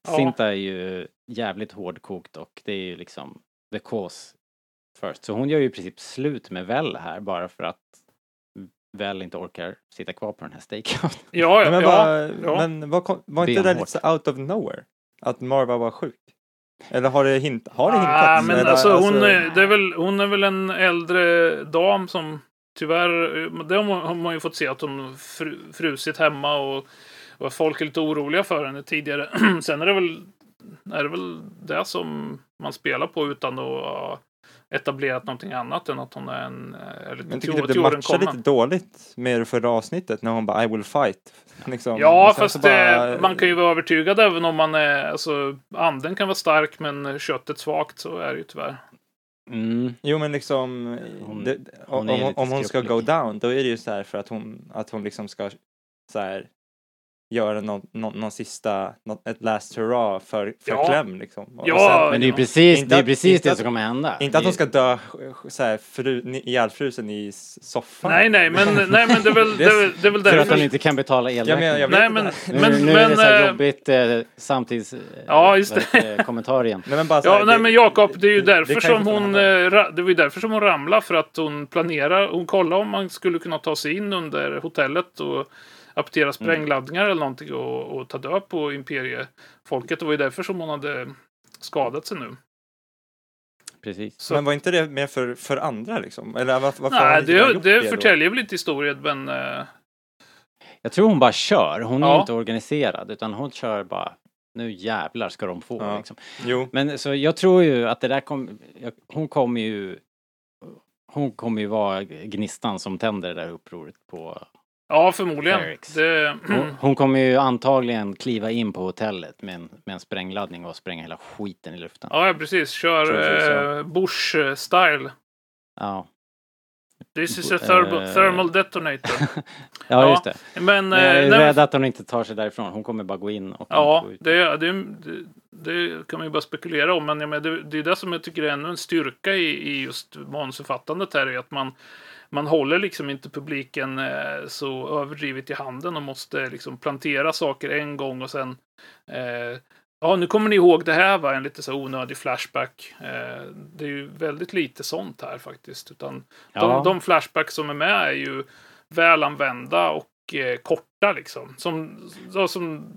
Ja. Sinta är ju jävligt hårdkokt och det är ju liksom the cause first. Så hon gör ju i princip slut med Väl här bara för att Väl inte orkar sitta kvar på den här stakeout. Ja, ja, men var, ja. men var, kom, var inte det lite så out of nowhere? Att Marva var sjuk? Eller har det, hint, har det Ah, hintats? men Eller, alltså, hon, är, det är väl, hon är väl en äldre dam som tyvärr, eh, det har man- ju fått se att hon fru, frusit hemma och, och folk är lite oroliga för henne tidigare. Sen är det väl är det väl det som man spelar på utan att etablerat någonting annat än att hon är en är lite Men jag tycker typ det matchar lite dåligt med det förra avsnittet när hon bara I will fight. Liksom. Ja, fast så bara- man kan ju vara övertygad även om man är, alltså anden kan vara stark men köttet svagt, så är det ju tyvärr. Mm. Jo men liksom, Hon- det, hon om, om, hon ska go down då är det ju så här för att hon, att hon liksom ska så här göra någon, någon, någon sista, något, ett last hurra för, för Ja. Clem liksom. Och Ja, sen- Men det är precis, det är precis det att- som kommer hända. Inte att hon ska dö så här, fru, ihjälfrusen i soffan. Nej, nej, men, nej, men det är väl, det är, väl- det är väl För att därför. hon inte kan betala elräkningen. Nej, men, Nu, men, nu är men, det så här eh, jobbigt eh, samtids... eh, Ja, just det, kommentar igen. Nej men bara så Ja, här, nej men Jakob, det är ju därför som hon, eh, ra- det var ju därför som hon ramlade för att hon planerar, hon kollar om man skulle kunna ta sig in under hotellet och. Aptera sprängladdningar eller någonting och, och ta död på imperiefolket. Det var ju därför som hon hade skadat sig nu. Precis. Så, Men var inte det mer för, för andra liksom? Eller varför, varför nej, inte det, det då? förtäljer väl lite historien, men eh, Jag tror hon bara kör. Hon är Ja. inte organiserad utan hon kör bara nu jävlar ska de få Ja. liksom. Jo. Men så jag tror ju att det där kommer, jag- hon kommer ju hon kommer ju vara gnistan som tänder det där upproret på Ja, förmodligen. Det, hon, hon kommer ju antagligen kliva in på hotellet med en, med en sprängladdning och spränga hela skiten i luften. ja, precis. Kör ja. eh, Bush-style. Ja, This is a Eh, thermal, thermal detonator. ja just det. Men, Men jag är eh, nej, rädd att hon inte tar sig därifrån. Hon kommer bara gå in och Ja, gå ut. det, det, det, det kan man ju bara spekulera om. Men menar, det, det är det som jag tycker är ännu en styrka i, i just manusförfattandet här. Är att man, man håller liksom inte publiken eh, så överdrivet i handen och måste liksom plantera saker en gång och sen eh, Ja, nu kommer ni ihåg det här var en lite så onödig flashback. Eh, det är ju väldigt lite sånt här faktiskt. Utan Ja. de, de flashbacks som är med är ju väl använda och eh, korta liksom. Som, som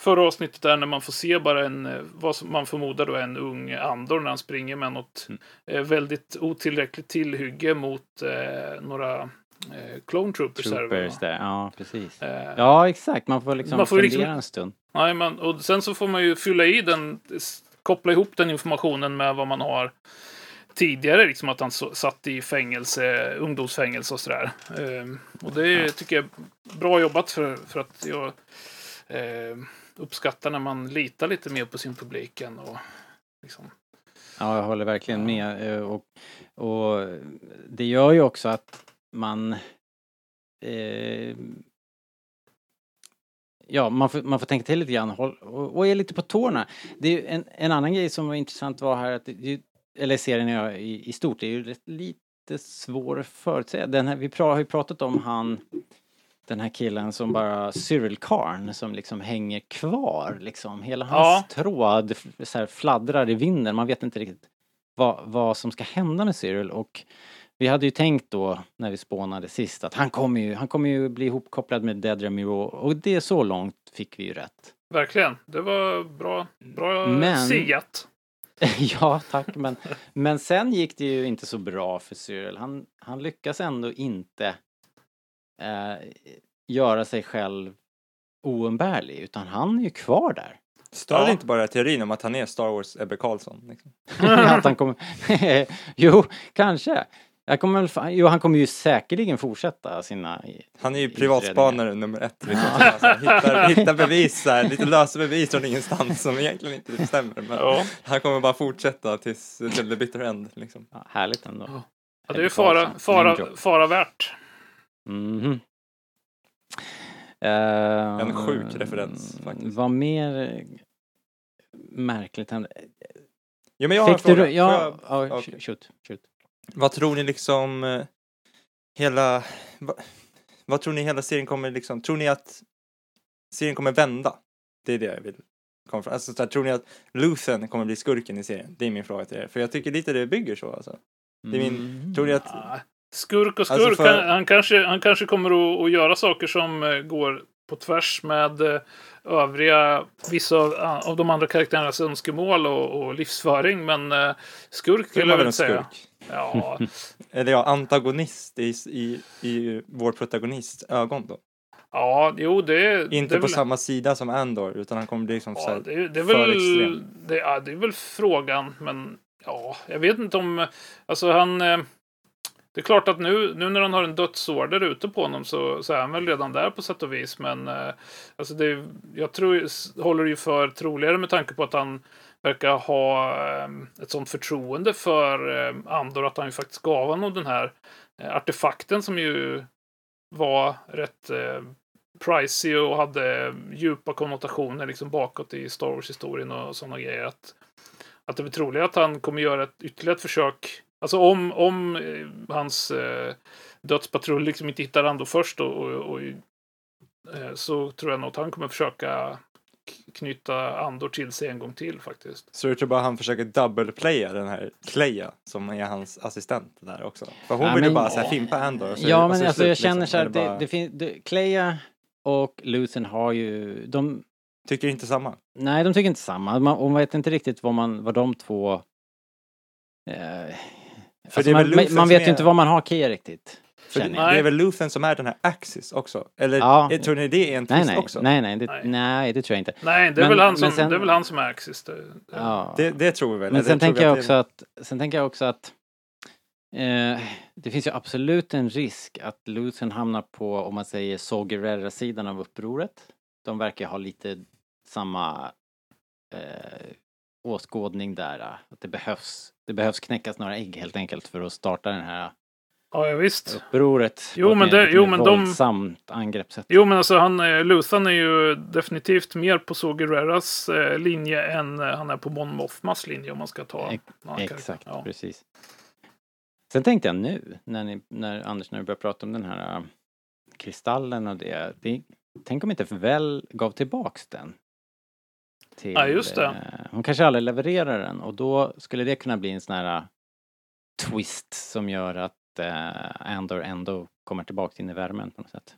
förra avsnittet där när man får se bara en, eh, vad man förmodar då en ung Andor när han springer med något Mm. eh, väldigt otillräckligt tillhygge mot eh, några eh, clone troopers. Troopers där, ja precis. Eh, Ja exakt, man får liksom Man får fundera liksom- en stund. Nej, men, och sen så får man ju fylla i den, koppla ihop den informationen med vad man har tidigare, liksom att han satt i fängelse, ungdomsfängelse och sådär. Ehm, och det är, tycker jag är bra jobbat för, för att jag ehm, uppskattar när man litar lite mer på sin publik än och liksom. Ja, jag håller verkligen med. Eh, och, och det gör ju också att man... Eh, ja, man får, man får tänka till lite grann håll, och, och är lite på tårna. Det är ju en, en annan grej som var intressant var här att, det, eller serien i, i stort, det är ju rätt lite svår att förutsäga. Den här, vi pra, har ju pratat om han, den här killen som bara, Cyril Karn, som liksom hänger kvar liksom. Hela hans Ja. tråd så här, fladdrar i vinden. Man vet inte riktigt vad, vad som ska hända med Cyril och vi hade ju tänkt då när vi spånade sist att han kommer ju, han kommer ju bli ihopkopplad med Dead Ramiro och det är så långt fick vi ju rätt. Verkligen, det var bra, bra Men- siat. ja, tack men, men sen gick det ju inte så bra för Cyril. Han, han lyckas ändå inte eh, göra sig själv oumbärlig utan han är ju kvar där. Stör Ja. inte bara teorin om att han är Star Wars Ebbe Carlsson? Liksom? att han kommer... jo, kanske. Jag kommer väl, jo, han kommer ju säkerligen fortsätta sina... Han är ju privatspanare nummer ett. Liksom. Så alltså, hittar, hittar bevis, här, lite lösa bevis från ingenstans som egentligen inte stämmer. Men Ja. han kommer bara fortsätta tills till the bitter end. Liksom. Ja, härligt ändå. Ja, det är ju fara, fara, fara värt. Mhm. Eh, En sjuk referens, faktiskt. Vad mer märkligt hände? Ja, men jag har en Fick du... fråga. Ja, jag- ja, okej. shoot, shoot. Vad tror ni liksom eh, hela... Va, vad tror ni hela serien kommer liksom... Tror ni att serien kommer vända? Det är det jag vill komma fram. Alltså, här, tror ni att Luthen kommer bli skurken i serien? Det är min fråga till er. För jag tycker lite det bygger så alltså. Det är min... Mm. Tror ni att... Ah, Skurk och skurk. Alltså för- han, han, kanske, han kanske kommer att, att göra saker som eh, går på tvärs med eh, övriga, vissa av, av de andra karaktärernas önskemål och, och livsföring. Men eh, skurk skulle man jag väl säga. Ja, Eller ja, antagonist i, i, i vår protagonists ögon då. ja, jo det, Inte det på väl, samma sida som Andor, utan han kommer bli liksom Ja, det, är- det, är för väl, extrem. det, ja, det är väl frågan, men ja, jag vet inte om... Alltså han... Det är klart att nu, nu när han har en dödsorder ute på honom så, så är han väl redan där på sätt och vis. Men eh, alltså det, jag tror, håller ju för troligare med tanke på att han verkar ha eh, ett sånt förtroende för eh, Andor att han ju faktiskt gav honom den här eh, artefakten som ju var rätt eh, pricey och hade eh, djupa konnotationer liksom bakåt i Star Wars-historien och sådana grejer. Att, att det är troligt att han kommer göra ett ytterligare ett försök. Alltså om, om eh, hans eh, dödspatrull liksom inte hittar Andor först och, och, och eh, så tror jag nog att han kommer försöka knyta Andor till sig en gång till faktiskt. Så jag tror bara han försöker dubbelplaya den här Cleia som är hans assistent där också. För hon Ja, vill ju bara så här fimpa Andor. och så- Ja och men alltså slut, jag känner liksom. så här, det, bara- det finns, det, Cleia och Luthen har ju, de, Tycker inte samma. nej de tycker inte samma. Man, man vet inte riktigt vad man, vad de två... Eh, alltså det är man, väl man, vet är- ju inte vad man har Kia riktigt. För det, det är väl Luthen som är den här Axis också? Eller Ja. är- tror ni det är en Nej, twist nej, också? nej, nej, det, nej. det tror jag inte. Nej, det är, Men- väl, han som, sen- det är väl han som är Axis. Det, Ja. Det, det tror vi väl? Men sen tänker jag också att, sen tänker jag också att eh, det finns ju absolut en risk att Luthen hamnar på, om man säger Sogerera-sidan av upproret. De verkar ha lite samma eh, åskådning där. Att det behövs, det behövs knäckas några ägg helt enkelt för att starta den här ja, ja, visst. upproret. Jo, men det- jo, men de- angreppssätt. Jo, men alltså han, eh, Luthan är ju definitivt mer på Sogereras eh, linje än eh, han är på Mon Mothmas linje om man ska ta annan Exakt. Ja. precis. Sen tänkte jag nu, när, ni, när Anders, när du började prata om den här äh, kristallen och det, det. Tänk om inte väl gav tillbaks den? Till, Ja, just det. eh, hon kanske aldrig levererar den och då skulle det kunna bli en sån här äh, twist som gör att äh, Andor ändå kommer tillbaks in i värmen på något sätt.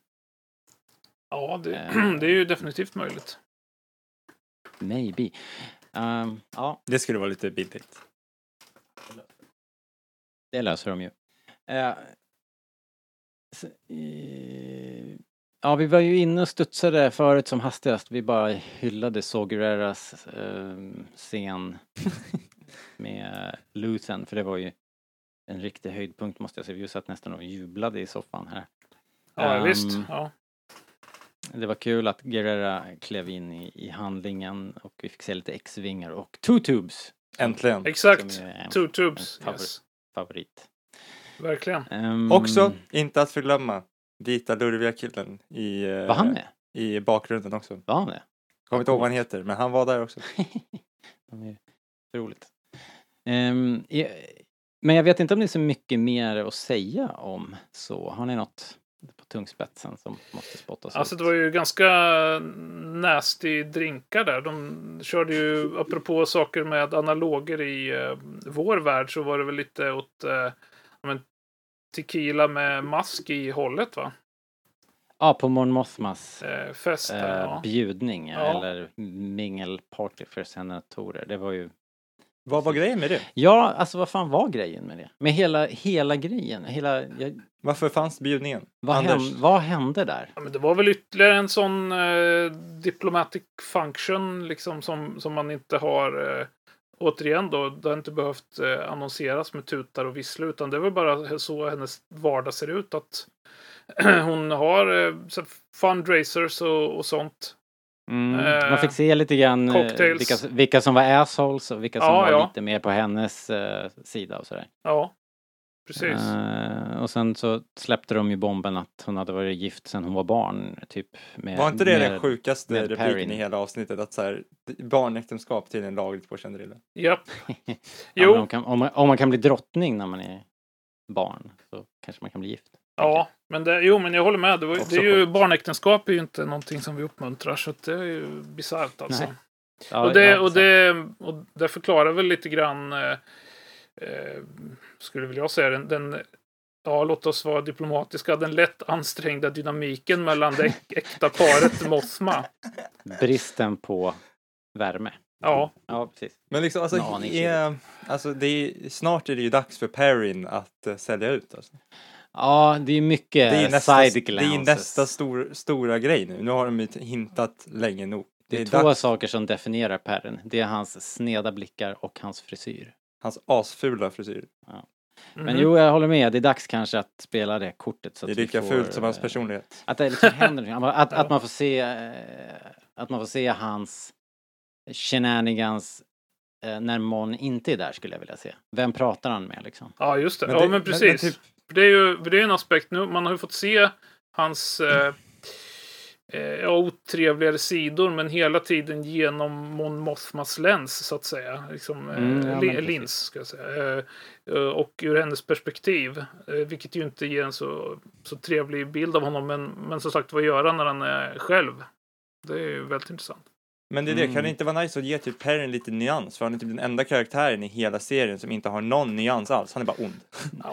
Ja, det, Eh. det är ju definitivt möjligt. Maybe. Ehm, ja, Det skulle vara lite billigt. Det löser de ju. Eh, s- eh, ja, vi var ju inne och studsade förut som hastigast. Vi bara hyllade Sogereras eh, scen med Luthen, för det var ju en riktig höjdpunkt måste jag säga. Vi satt nästan och jublade i soffan här. Ja, Ehm, visst. Ja. Det var kul att Guerrera klev in i, i handlingen och vi fick se lite X-vingar och Two Tubes. Äntligen. Exakt. En- Two tubes. en favorit. Yes. favorit. Verkligen. Ehm, Också, inte att förglömma, vita lurviga killen i, eh, Var han med? i bakgrunden också. Var han det? Kommer inte ihåg vad han heter, men han var där också. De är roligt. Ehm, i- men jag vet inte om det är så mycket mer att säga om så. Har ni något på tungspetsen som måste spottas Alltså ut? det var ju ganska nasty drinkar där. De körde ju, apropå saker med analoger i eh, vår värld, så var det väl lite åt ja, men, tequila med mask i hållet va? Ja, på Mon Mothmas Eh, fest eh, ja. bjudning Ja. eller mingelparty för senatorer. Det var ju... Vad var grejen med det? Ja, alltså vad fan var grejen med det? Med hela, hela grejen? Hela, jag, Varför fanns bjudningen? vad, Anders? vad hände där? Ja, men det var väl ytterligare en sån eh, diplomatic function liksom som, som man inte har eh, återigen då, det har inte behövt eh, annonseras med tutar och vissla utan det är väl bara så hennes vardag ser ut att hon har eh, fundraisers och, och sånt. Mm, Eh, man fick se lite grann cocktails. vilka, vilka som var assholes och vilka som Ja, var ja. lite mer på hennes eh, sida och sådär. Ja, precis. Eh, och sen så släppte de ju bomben att hon hade varit gift sedan hon var barn, typ. Med, Var inte det med, den sjukaste repliken Perrin. i hela avsnittet? Att så här, barnäktenskap till en lagligt på Chandrilla. Japp. Ja, Jo, om, kan, om, man, om man kan bli drottning när man är barn så kanske man kan bli gift. ja, men det, jo, men jag håller med. Det, var, det är ju, barnäktenskap är ju inte någonting som vi uppmuntrar så det är ju bisarrt alltså. Ja, och, det, ja, och, det, och det förklarar väl lite grann, eh, eh, skulle väl jag säga, den, den ja, låt oss vara diplomatiska, den lätt ansträngda dynamiken mellan det äk- äkta paret Mothma. Bristen på värme. Ja, Ja, precis. Men liksom, alltså, aning är, alltså det är, snart är det ju dags för Perrin att eh, sälja ut. Alltså. Ja, det är mycket Det är nästa, side det är glances. nästa stor, stora grej nu. Nu har de ju hintat länge nog. Det är Det är två dags. saker som definierar Perren. Det är hans sneda blickar och hans frisyr. Hans asfula frisyr. Men Mhm. jo, jag håller med. Det är dags kanske att spela det kortet. Så Det är lika får, fult som hans eh, personlighet. Att det liksom händer. Att, att man får se eh, att man får se hans shenanigans eh, när Mon inte är där skulle jag vilja se. Vem pratar han med liksom? ja just det. Men ja, det- men men- precis. men typ- För det är ju det är en aspekt nu. Man har ju fått se hans eh, eh, otrevligare sidor, men hela tiden genom Mon Mothmas lens, så att säga. Liksom, eh, Mm, ja, li- lins, ska jag säga. Eh, eh, och ur hennes perspektiv, eh, vilket ju inte ger en så, så trevlig bild av honom. Men, men som sagt, vad gör han när han är själv? Det är ju väldigt intressant. Men det är det, Mm. kan det inte vara nice att ge typ Perrin lite nyans? För han är typ den enda karaktären i hela serien som inte har någon nyans alls. Han är bara ond.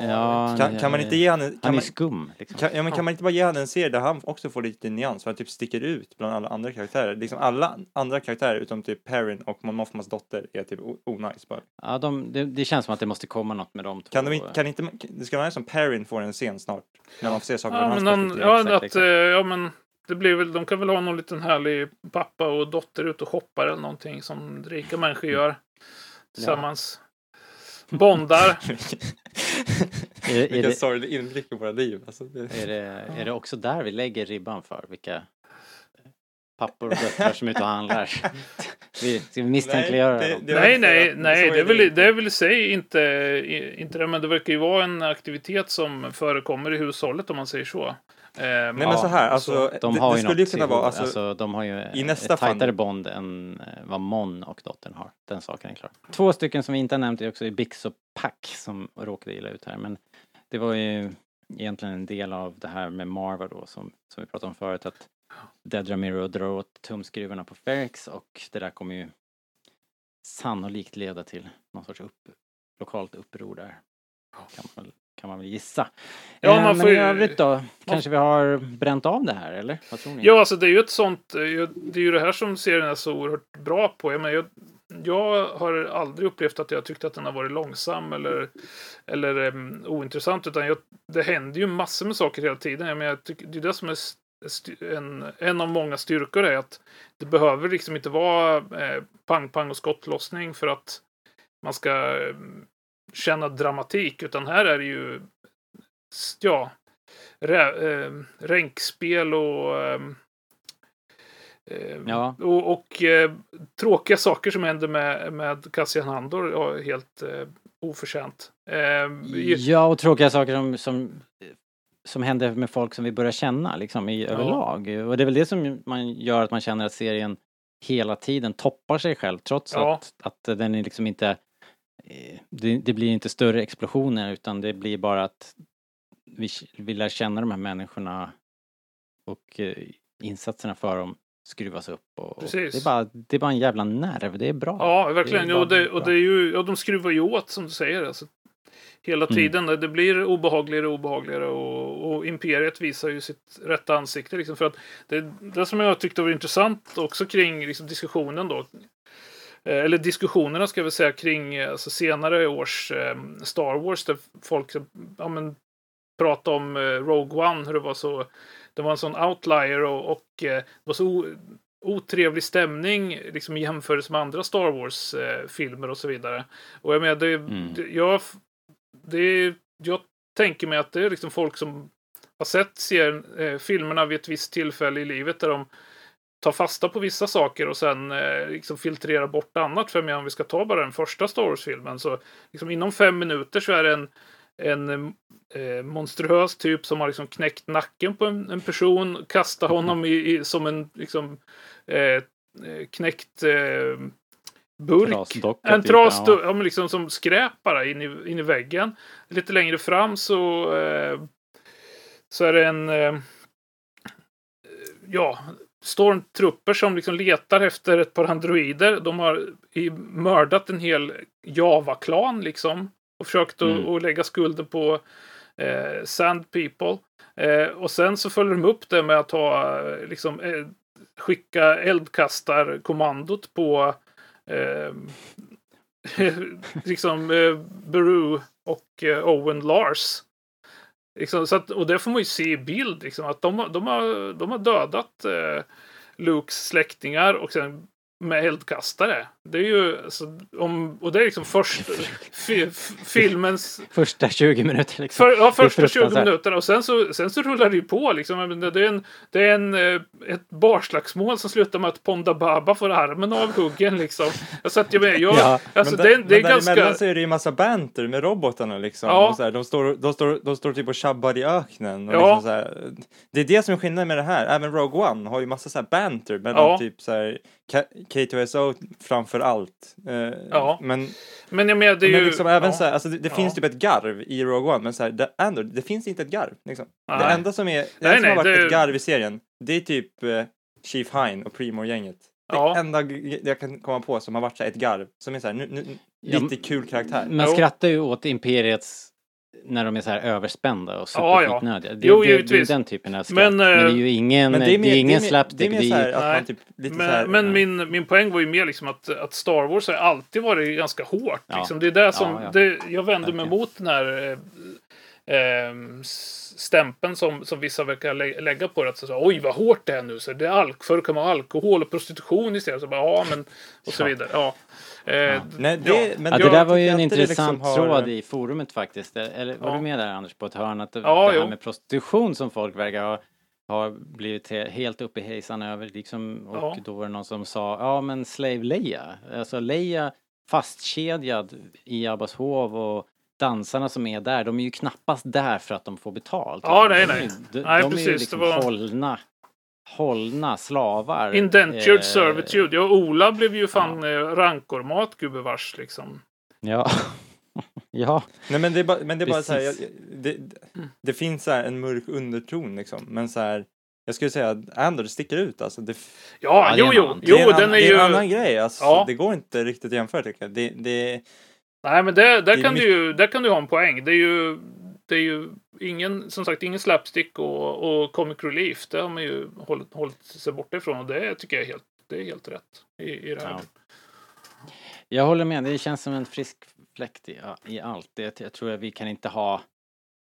Ja, Kan, kan man inte ge han en... Han Kan är man, skum. Liksom. kan, ja, men kan man inte bara ge han en serie där han också får lite nyans? För han typ sticker ut bland alla andra karaktärer. Liksom alla andra karaktärer utom typ Perrin och Mon Mothmas dotter är typ onajs bara. Ja, de, det, det känns som att det måste komma något med dem två. Kan de inte, kan inte, det ska vara nice som Perrin får en scen snart. När man får se saker Ja, ur hans någon, perspektiv. ja, exakt, att, exakt. eh, ja, men det blir väl, de kan väl ha någon liten härlig pappa och dotter ute och shoppar eller någonting som rika människor gör. Tillsammans. Bondar. Är, är, Vilken det, sorglig inblick i våra liv. Alltså, det... är, det, är det också där vi lägger ribban för vilka pappor och döttrar som är ute och handlar? Vi, ska vi misstänkliggöra Nej, dem? nej, nej, nej. Det är, väl, det är väl i sig inte, inte det, men det verkar ju vara en aktivitet som förekommer i hushållet om man säger så. Eh, Nej men så här, alltså, De det, har det ju skulle ju kunna vara, alltså, alltså, de har ju i nästa ett tajtare fall- bond än eh, vad Mon och dottern har. Den saken är klar. Två stycken som vi inte har nämnt är också i Bix och Pack som råkade illa ut här. Men det var ju egentligen en del av det här med Marva då som, som vi pratade om förut. Att Dead Ramiro drar åt tumskruvarna på Ferrex och det där kommer ju sannolikt leda till någon sorts upp, lokalt uppror där. Kan man, väl- kan man väl gissa. Ja, Eh, man men får i övrigt då? Kanske vi har bränt av det här eller? Vad tror ni? Ja, alltså det är ju ett sånt, det är ju det här som serien är så oerhört bra på. Jag, menar, jag, jag har aldrig upplevt att jag tyckte att den har varit långsam eller, eller um, ointressant, utan jag, det händer ju massor med saker hela tiden. Jag menar, jag tycker, det är det som är en, en av många styrkor är att det behöver liksom inte vara eh, pang, pang och skottlossning för att man ska känna dramatik, utan här är det ju ja, rä, eh, ränkspel och eh, Ja. och, och eh, tråkiga saker som händer med, med Cassian Handor ja, helt eh, oförtjänt. Eh, ju- Ja, och tråkiga saker som, som, som händer med folk som vi börjar känna liksom i överlag. Och det är väl det som man gör att man känner att serien hela tiden toppar sig själv trots Ja. att, att den är liksom inte det, det blir inte större explosioner utan det blir bara att vi, vi lär känna de här människorna och eh, insatserna för dem skruvas upp och, och det, är bara, det är bara en jävla nerv, det är bra. Ja, verkligen. Det Jo, bara det, och det är ju, ja, de skruvar ju åt som du säger. Alltså, hela Mm. tiden. Det blir obehagligare och obehagligare. Och, och Imperiet visar ju sitt rätta ansikte. Liksom, för att det, det som jag tyckte var intressant också kring liksom, diskussionen då. Eh, Eller diskussionerna ska vi säga kring eh, alltså, senare års eh, Star Wars. Där folk ja, men, pratade om eh, Rogue One. Hur det var så. Det var en sån outlier och, och eh, det var så otrevlig stämning liksom i jämförelse med andra Star Wars-filmer och så vidare. Och jag menar, det, Mm. det, jag, det, jag tänker mig att det är liksom folk som har sett serien, eh, filmerna vid ett visst tillfälle i livet där de tar fasta på vissa saker och sen eh, liksom filtrerar bort annat. För menar, om vi ska ta bara den första Star Wars-filmen så liksom inom fem minuter så är det en, en eh, monstruös typ som har liksom knäckt nacken på en, en person, kastar honom i, i, som en liksom, eh, eh, knäckt eh, burk. Trasdocka En typ, tras, ja. ja. liksom som skräp bara in i, in i väggen. Lite längre fram så, eh, så är det en eh, ja, stormtrupper som liksom letar efter ett par androider. De har mördat en hel Java-klan liksom. Och försökt att, Mm. att lägga skulden på eh, Sand People. Eh, och sen så följer de upp det med att ha eh, liksom eh, skicka eldkastarkommandot på eh, liksom eh, Beru och eh, Owen Lars. Liksom, så att, och det får man ju se i bild. Liksom, att de, de, har, de har dödat eh, Lukes släktingar och sen med eldkastare. Det är ju alltså, om, och det är liksom först fi, filmens Första 20 minuter liksom. för, ja, Det första 20 fruktansvärt. minuterna och sen så, sen så rullar det ju på liksom. Det är, en, det är en, eh, ett barslagsmål som slutar med att Ponda Baba får armen avhuggen liksom. Jag satt ju med. Jag, Ja, alltså, men det, där, det är men ganska... så är det ju massa banter med robotarna liksom. Ja. Här, de, står, de, står, de står typ och tjabbar i öknen. Och Ja. liksom här, det är det som är skillnaden med det här. Även Rogue One har ju massa så här banter mellan Ja. typ så här K2SO framför allt. Eh, Ja. Men, Men jag menar, det är men ju... liksom även ja. så här, alltså det, det Ja. finns typ ett garv i Rogue One, men så här, det, Andor, det finns inte ett garv. Liksom. Det enda som, är, det Nej, enda som nej, har varit det- ett garv i serien, det är typ eh, Chief Hine och Primo-gänget. Ja. Det enda jag kan komma på som har varit så här ett garv, som är så här, nu, nu, Ja, lite kul karaktär. Man skrattar ju åt Imperiets när de är så här överspända och Ja, ja. superskitnödiga. Det, Jo, det, det är givetvis. den typen av skratt. Men, Men, eh, det är ju ingen, Men det är mer- ingen mer- slapstick. Det är mer Det så är här att man typ lite så här, Men, men min, min poäng var ju mer liksom att, att Star Wars har alltid varit ganska hårt. Ja. Liksom. Det är det som, Ja, ja. Det, jag vänder mig mot den här eh, eh, stämpeln som, som vissa verkar lä lägga på det. Att så, Oj, vad hårt det är nu. Så det är alk förr kan man ha alkohol och prostitution istället. Så bara, ja, men, och så Ja. vidare. Ja. Eh, Nej, det, ja. men ja, det där var ju en det intressant liksom har- tråd i forumet faktiskt. Eller var Ja. du med där Anders på ett hörn? Att det, Ja, det här jo. med prostitution som folk verkar ha har blivit he- helt uppe i hejsan över liksom, och Ja. då var det någon som sa ja men Slave Leia, alltså Leia fastkedjad i Abbas hov och dansarna som är där, de är ju knappast där för att de får betalt. Ja, nej, de är nej. De, Nej, de är ju precis, det liksom var- hållna, hållna slavar. Indentured Eh, servitude. Ja, Ola blev ju fan eh, rankormat gubevars liksom. Ja. ja. Nej men det är bara, men det är bara så här, jag, det, det finns så här en mörk underton liksom, men så här, jag skulle säga att Andor sticker ut alltså. Det, Ja, Ja, det är jo, jo. det är en, den annan, är det ju... är en annan grej alltså. Ja. Det går inte riktigt att jämföra tycker jag. Det, det, Nej, men det, där, kan mycket- du ju, där kan du ha en poäng. Det är ju, det är ju ingen, som sagt, ingen slapstick och, och comic relief. Det har man ju hållit, hållit sig borta ifrån och det tycker jag är helt, det är helt rätt i, i det här. Ja. Jag håller med, det känns som en frisk fläkt i, i allt. Det, jag tror att vi kan inte ha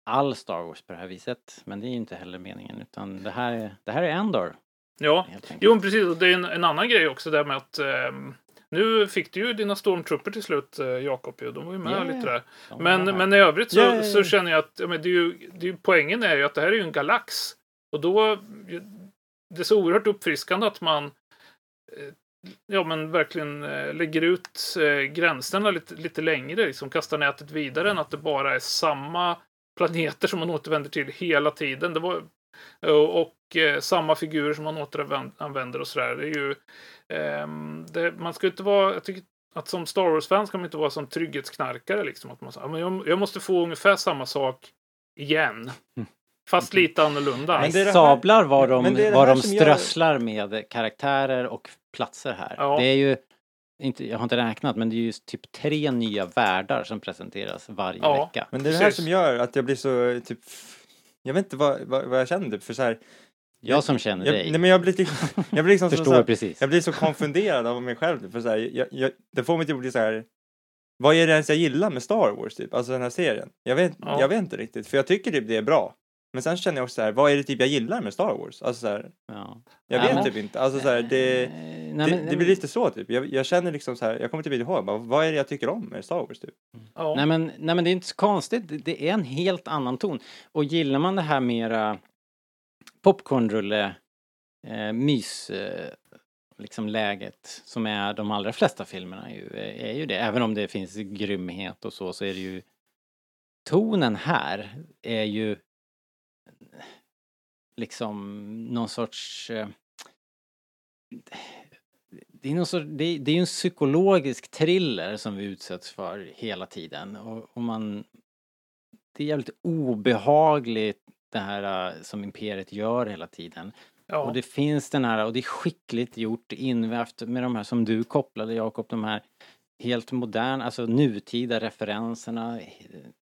all Star Wars på det här viset. Men det är ju inte heller meningen utan det här är, det här är Endor. Ja, jo precis. Och det är en, en annan grej också där med att ehm, nu fick du ju dina Stormtrooper till slut, eh, Jakob. De var ju med Yeah. lite där. Men, men i övrigt så, Yeah. så känner jag att ja, men det är ju, det är poängen är ju att det här är ju en galax. Och då det är så oerhört uppfriskande att man eh, ja, men verkligen eh, lägger ut gränserna lite, lite längre, liksom kastar nätet vidare än att det bara är samma planeter som man återvänder till hela tiden. Det var, och och eh, samma figurer som man återanvänder och sådär. Det är ju, ehm, det, man ska inte vara, jag tycker att som Star Wars-fan ska man inte vara som trygghetsknarkare liksom. Att man säger, "Ja, men jag, jag måste få ungefär samma sak igen. Fast lite annorlunda. Men det Sablar vad de, det de som gör- strösslar med karaktärer och platser här. Ja. Det är ju, inte, jag har inte räknat, men det är ju typ tre nya världar som presenteras varje Ja. vecka. men det är det här Precis. som gör att jag blir så typ, jag vet inte vad, vad, vad jag känner typ, för så här, Jag som känner jag, dig nej men jag blir liksom, jag blir liksom så, förstår så här, precis. Jag blir så konfunderad av mig själv. typ, För så här, jag, jag, det får mig till att bli så här. Vad är det ens jag gillar med Star Wars typ? Alltså den här serien. Jag vet, Ja. jag vet inte riktigt. För jag tycker typ det är bra. Men sen känner jag också så här, vad är det typ jag gillar med Star Wars? Alltså så här, Ja. jag Ja, vet men- typ inte. Alltså så här, det, Eh, nej, det, men- det blir lite så typ. Jag, jag känner liksom så här, jag kommer typ inte ihåg, bara, vad är det jag tycker om med Star Wars typ? ja. Nej men, nej men det är inte så konstigt, Det- det är en helt annan ton. Och gillar man det här mera popcornrulle, eh, mys, eh, liksom läget som är de allra flesta filmerna är ju, är ju det. Även om det finns grymhet och så, så är det ju tonen här är ju liksom någon sorts eh, det är, någon sorts, det, det är en psykologisk thriller som vi utsätts för hela tiden och, och man det är jävligt obehagligt det här eh, som Imperiet gör hela tiden. ja. Och det finns den här, och det är skickligt gjort, invävt med de här som du kopplade Jakob, de här helt moderna, alltså nutida referenserna eh,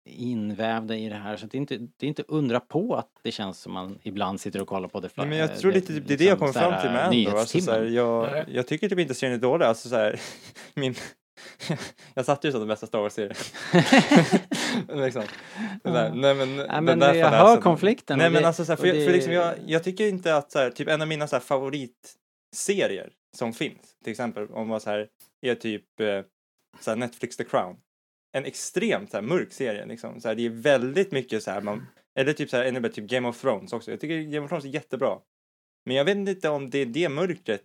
invävda i det här. Så det är inte, det är inte undra på att det känns som man ibland sitter och kollar på det. Nej, men jag tror lite typ, det är det jag kommer fram till med Andor. Alltså, så här, jag, Nej. jag tycker typ inte serien är dålig. Alltså, så här, min, jag satte ju som den bästa Star Wars-serien. liksom. Där, nej, men, den men jag hör konflikten Nej men det- alltså så här, för, det- för liksom jag, jag tycker inte att så här, typ en av mina så här, favoritserier som finns, till exempel om man så här, är typ eh, så Netflix The Crown. En extremt så mörk serie liksom. Så det är väldigt mycket så här, man, eller typ så här, ännu bättre, typ Game of Thrones också. Jag tycker Game of Thrones är jättebra. Men jag vet inte om det är det mörkret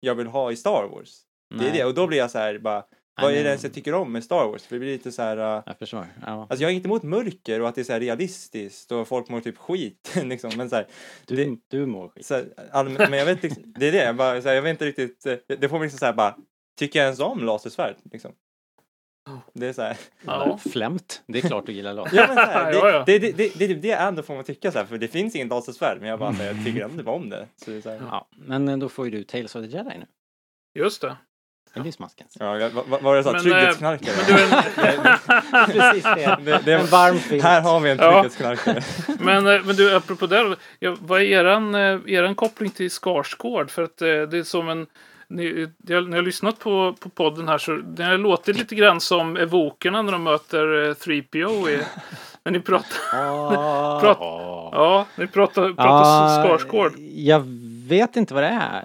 jag vill ha i Star Wars. Det är det, och då blir jag så här bara, vad är det ens jag tycker om med Star Wars? För det blir lite så här, uh, Jag förstår. Ja. Alltså jag är inte emot mörker och att det är så realistiskt och folk mår typ skit liksom. Men så här, Du, det- du mår skit. så här, allmän, men jag vet inte, det är det, jag, bara, så här, jag vet inte riktigt, eh, det får mig liksom så här bara, tycker jag ens om lasersvärd liksom? Det är så här, Ja. Flämt. Det är klart du gillar lag. ja men så här, Ja, ja. det, det, det, det, det, det är ändå får man tycka så här, för det finns ingen lasersvärd, men jag bara, så här, jag tycker ändå om det. Så det är så här, Ja, men eh, då får ju du Tales of the Jedi nu. Just det. Lysmaskens. Ja, jag- vad vad var det sa? Men, eh, Trygghetsknarkare? men du, en- Precis det. Det- det- En varm filt. Här har vi en Ja. trygghetsknarkare. Men, eh, men du, apropå det. Ja, vad är eran, eran koppling till Skarsgård? För att det är som en... Ni, jag, när jag har lyssnat på, på podden här så det har låtit lite grann som evokerna när de möter eh, 3PO. I, när ni pratar... Prat- ja, ni pratar, pratar Ja, Skarsgård. Jag vet inte vad det är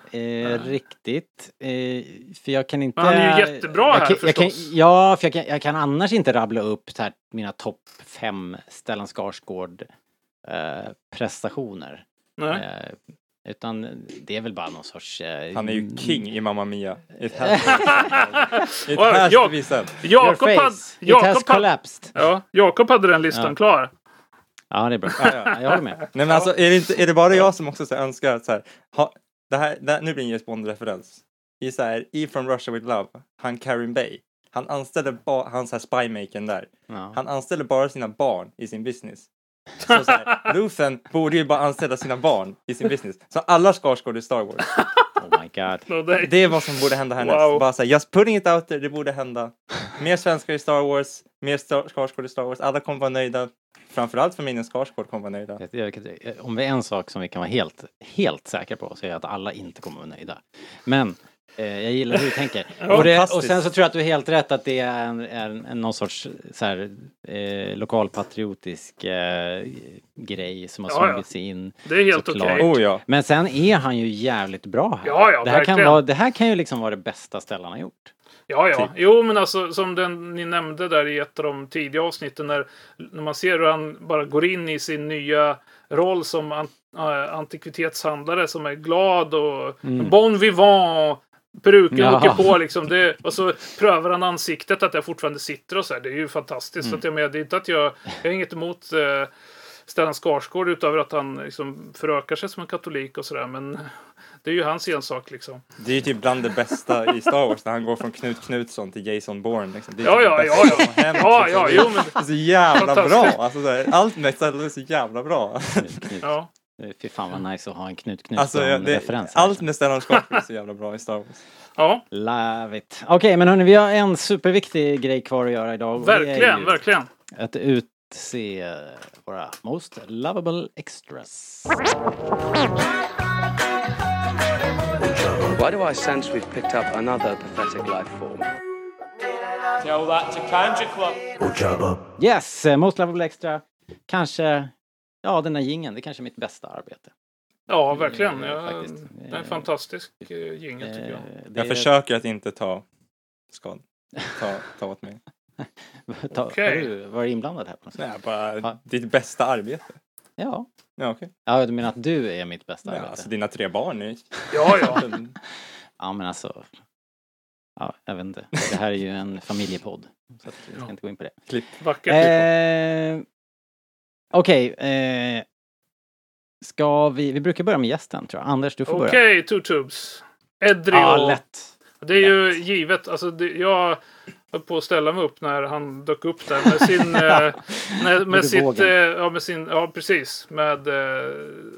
eh, riktigt. Eh, för jag kan inte... Men han är ju jättebra här, kan, jag kan, förstås. Ja, för jag kan, jag kan annars inte rabbla upp här, mina topp fem Stellan Skarsgård eh, prestationer. Utan det är väl bara någon sorts... Eh, Han är ju king i Mamma Mia. It has, it has to be said. Jakob Your hade, face, it has Jakob, collapsed. ja, Jakob hade den listan Ja. klar. Ja, det är bra. Ja, ja. Jag håller med. Nej men alltså är det, inte, är det bara jag som också så önskar att så här, ha, det här, det här, nu blir det en James Bond-referens. I så här, E from Russia with Love, han Karin Bay, han anställde bara, han så här spymakern där, Ja. han anställde bara sina barn i sin business. Så, så här, Luthen borde ju bara anställa sina barn i sin business. Så alla Skarsgård i Star Wars. Oh my god. No, det, Det är vad som borde hända härnäst. Wow. Bara så här, just putting it out there, det borde hända. Mer svenskar i Star Wars, mer Skarsgård i Star Wars, alla kommer vara nöjda. Framförallt familjen Skarsgård kommer vara nöjda. Jag- jag- jag- Om det är en sak som vi kan vara helt, helt säkra på så är det att alla inte kommer vara nöjda. Men jag gillar hur du tänker. och, det, och sen så tror jag att du är helt rätt att det är en, en, en någon sorts så här, eh, lokalpatriotisk eh, grej som har Ja, smugit sig in. det är helt okej. Oh ja. Men sen är han ju jävligt bra här. Ja, ja, det, här kan vara, det här kan ju liksom vara det bästa Stellan har gjort. Ja, ja. Typ. Jo, men alltså som den ni nämnde där i ett av de tidiga avsnitten när, när man ser hur han bara går in i sin nya roll som an, äh, antikvitetshandlare som är glad och bon vivant. Peruken Ja. åker på liksom. Det, och så prövar han ansiktet att det fortfarande sitter och så här. Det är ju fantastiskt. Så att jag menar, det är inte att jag, jag har inget emot eh, Stellan Skarsgård utöver att han liksom förökar sig som en katolik och sådär. Men det är ju hans ensak liksom. Det är ju typ bland det bästa i Star Wars när han går från Knut Knutsson till Jason Bourne. Liksom. Det är Ja, typ ja, det ja, bästa ja. som har hänt, Ja, liksom. ja, Det är jo, men- Det är så jävla bra. Alltså, så här, allt med Stellan är så jävla bra. Knut. Ja. Eh, Fy fan vad nice att ha en Knut Knutsson Alltså, ja, det, referens. här. allt med Stellan Skarsgård är så jävla bra i Star Wars. Ja, Love it. Okej, men hörni, vi har en superviktig grej kvar att göra idag. verkligen, verkligen. Att utse våra most lovable extras. Why do I sense we've picked up another pathetic life form? Tell that to Kanja Club. Yes, eh, most lovable extra. Kanske, ja den här gingen, det är kanske är mitt bästa arbete. Ja, verkligen. Eh, Ja, det är en fantastisk eh, jingel tycker jag. Eh, Jag är- försöker att inte ta skad. Ta, ta åt mig. Ta. Har du varit inblandad här på något sätt? Nej, bara Ja. ditt bästa arbete. Ja. Ja, okej. Ja, du menar att du är mitt bästa Ja, arbete? alltså dina tre barn är... Ja, ja. Ja, men alltså. Ja, jag vet inte. Det här är ju en familjepodd. Så att vi ska inte gå in på det. Klipp. Vackert. Eh, Okej. eh, ska vi, vi brukar börja med gästen tror jag. Anders, du får börja. Okej, Two Tubes. Edrio. Ja, lätt. Det är ju givet. Alltså, det, jag höll på att ställa mig upp när han dök upp där med sin... eh, med, med sitt... Eh, ja, med sin... Ja, precis. Med eh,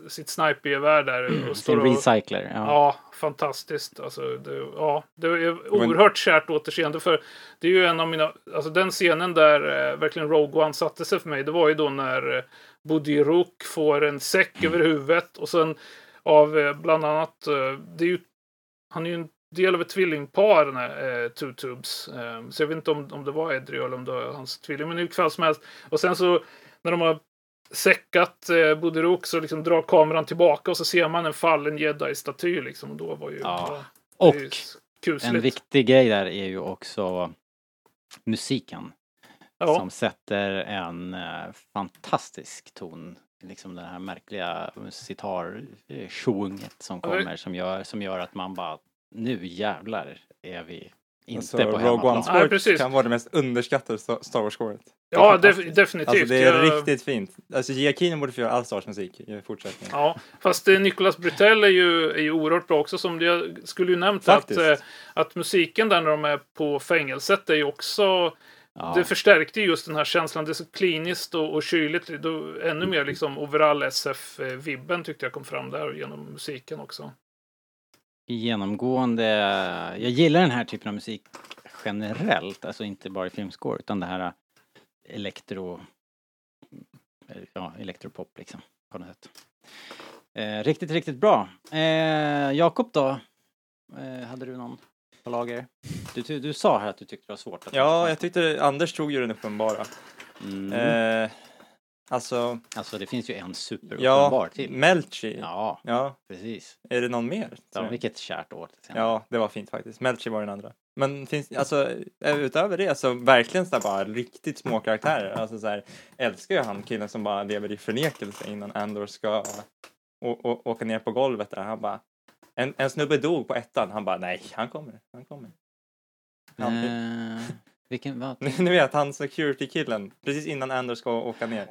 sitt snipergevär där. Och står Sin och, recycler. Ja. Ja, fantastiskt. Alltså, det, ja, det är oerhört kärt återseende. För det är ju en av mina... Alltså den scenen där eh, verkligen Rogue One satte sig för mig. Det var ju då när eh, Rook får en säck över huvudet. Och sen av eh, bland annat... Eh, det är ju, han är ju en del av ett tvillingpar, den här eh, Two Tubes. Eh, så jag vet inte om, om det var Edrio eller om det var hans tvilling. Men i vilket fall som helst. Och sen så när de har säckat eh, Buddy Rook så liksom drar kameran tillbaka och så ser man en fallen jedi-staty liksom. Då var ju... Ja. ju Och kusligt. En viktig grej där är ju också musiken. Ja. Som sätter en eh, fantastisk ton. Liksom det här märkliga sitar-tjonget som Ja, det- kommer som gör, som gör att man bara nu jävlar är vi inte Alltså, på Rogue. One Nej, score precis. kan vara det mest underskattade Sta- Star Wars-scoret. Ja, def- definitivt. Alltså det är Jag- riktigt fint. Alltså Giacchino borde få göra all Stars musik i fortsättningen. Ja, fast eh, Nicolas Britell är ju, är ju oerhört bra också. Som jag skulle ju nämnt att, eh, att musiken där när de är på fängelset är ju också... Ja. Det förstärkte ju just den här känslan. Det är så kliniskt och, och kyligt. Då, ännu mer liksom overall SF-vibben tyckte jag kom fram där genom musiken också. Genomgående, jag gillar den här typen av musik generellt, alltså inte bara i filmscore utan det här äh, elektro, ja, elektropop liksom på något sätt. Eh, riktigt, riktigt bra. Eh, Jakob då? Eh, hade du någon på lager? Du, du, du sa här att du tyckte det var svårt att Ja, jag tyckte Anders tog ju den uppenbara. Mm. Alltså, Alltså det finns ju en superuppenbar ja, till. Melchi. Ja, Ja, precis. är det någon mer? Ja, vilket kärt år. Ja, det var fint faktiskt. Melchi var den andra. Men finns, alltså, eh, utöver det så verkligen så bara riktigt små karaktärer. Alltså så här, älskar ju han killen som bara lever i förnekelse innan Andor ska åka ner på golvet där. Han bara, en, en snubbe dog på ettan. Han bara, nej, han kommer, han kommer. Han, Eh, vilken, vad? Ni vet, han security-killen, precis innan Andor ska åka ner.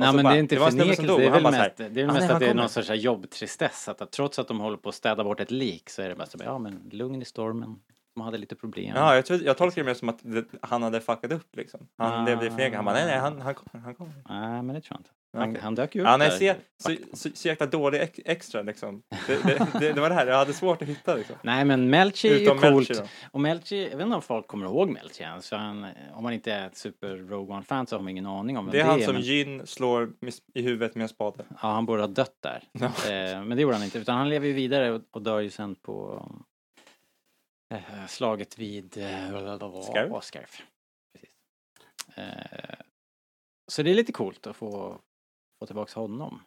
Nej så men bara- det är inte förnekelse, dog det är väl mest, det är väl "Ah, mest nej, att det är kommer." någon sorts jobbtristess. Att, att trots att de håller på att städa bort ett lik så är det bara så ja men lugn i stormen. De hade lite problem. Ja, jag, tror, jag tolkar det mer som att det, han hade fuckat upp liksom. Han Ah. levde i förnekelse. Han bara, nej, nej, han, han kommer, han kommer. Nej men det tror jag inte. Han, han dök ju upp Ja, nej, se, så, så, så jäkla dålig ex, extra liksom. Det, det, det, det var det här, jag hade svårt att hitta liksom. Nej men Melchi är ju coolt. Melchi och Melchi, jag vet inte om folk kommer ihåg Melchi ens. För han, om man inte är ett super Rogue One-fan så har man ingen aning om vem Det är han som men, Jyn slår i huvudet med en spade. Ja, han borde ha dött där. Eh, men det gjorde han inte, utan han lever ju vidare och, och dör ju sen på eh, slaget vid eh? Scarif. Precis. Eh, så det är lite coolt att få, få tillbaka honom.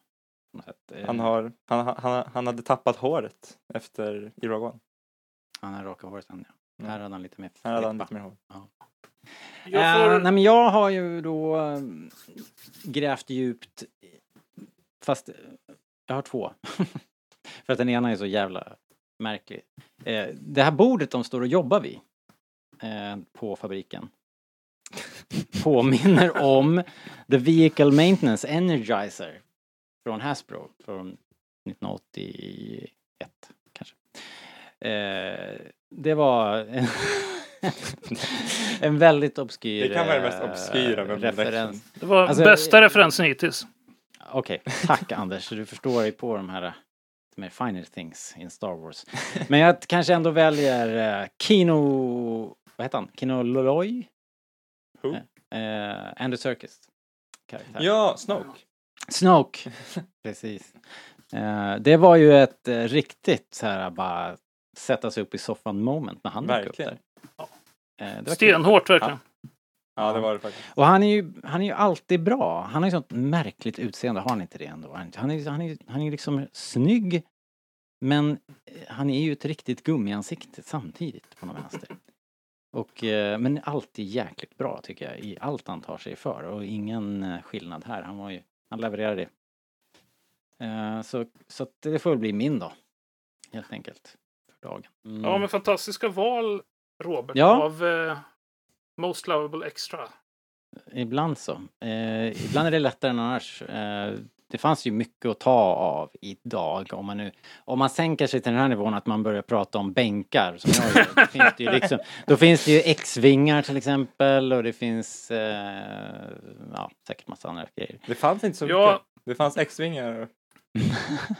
Eh, Han, har, han, han, han hade tappat håret efter i Rogue One. Han har raka håret än ja. Mm. Här hade han lite mer Här hade han lite mer hår. Jag Eh, får... nej men jag har ju då eh, grävt djupt fast eh, jag har två. För att den ena är så jävla märklig. Eh, det här bordet de står och jobbar vid eh, på fabriken påminner om The Vehicle Maintenance Energizer från Hasbro från 1981 kanske. Eh, det var en, en väldigt obskyr Det kan vara det mest eh, obskyra med referens. Det var Alltså, bästa referensen hittills. Okej, tack Anders. Du förstår ju på de här med finer things in Star Wars. Men jag kanske ändå väljer uh, Kino... Vad heter han? Kino Loloy? Who? Uh, Andy Serkis. Karaktär. Ja, Snoke. Snoke. Precis. Eh, det var ju ett eh, riktigt så här bara sätta sig upp i soffan moment när han dök upp Verkligen. där. Eh, det var kul. Stenhårt verkligen. Ja, det var det faktiskt. Och han är ju, han är ju alltid bra. Han har ju sånt märkligt utseende, har han inte det ändå? Han är, han är, han är liksom snygg, men eh, han är ju ett riktigt gummiansikte samtidigt på något vänster. Och, eh, men alltid jäkligt bra tycker jag i allt han tar sig för och ingen eh, skillnad här. Han var ju, han levererade det. Eh, Så, så det får väl bli min då. Helt enkelt. För dagen. Mm. Ja, men fantastiska val, Robert, Ja. av eh, Most Lovable Extra. Ibland så. Eh, ibland är det lättare än annars. Eh, det fanns ju mycket att ta av idag. Om man, nu, om man sänker sig till den här nivån att man börjar prata om bänkar. Som jag gör, då, finns det ju liksom, då finns det ju X-vingar till exempel och det finns eh, ja, säkert massa andra grejer. Det fanns inte så Ja. mycket. Det fanns X-vingar.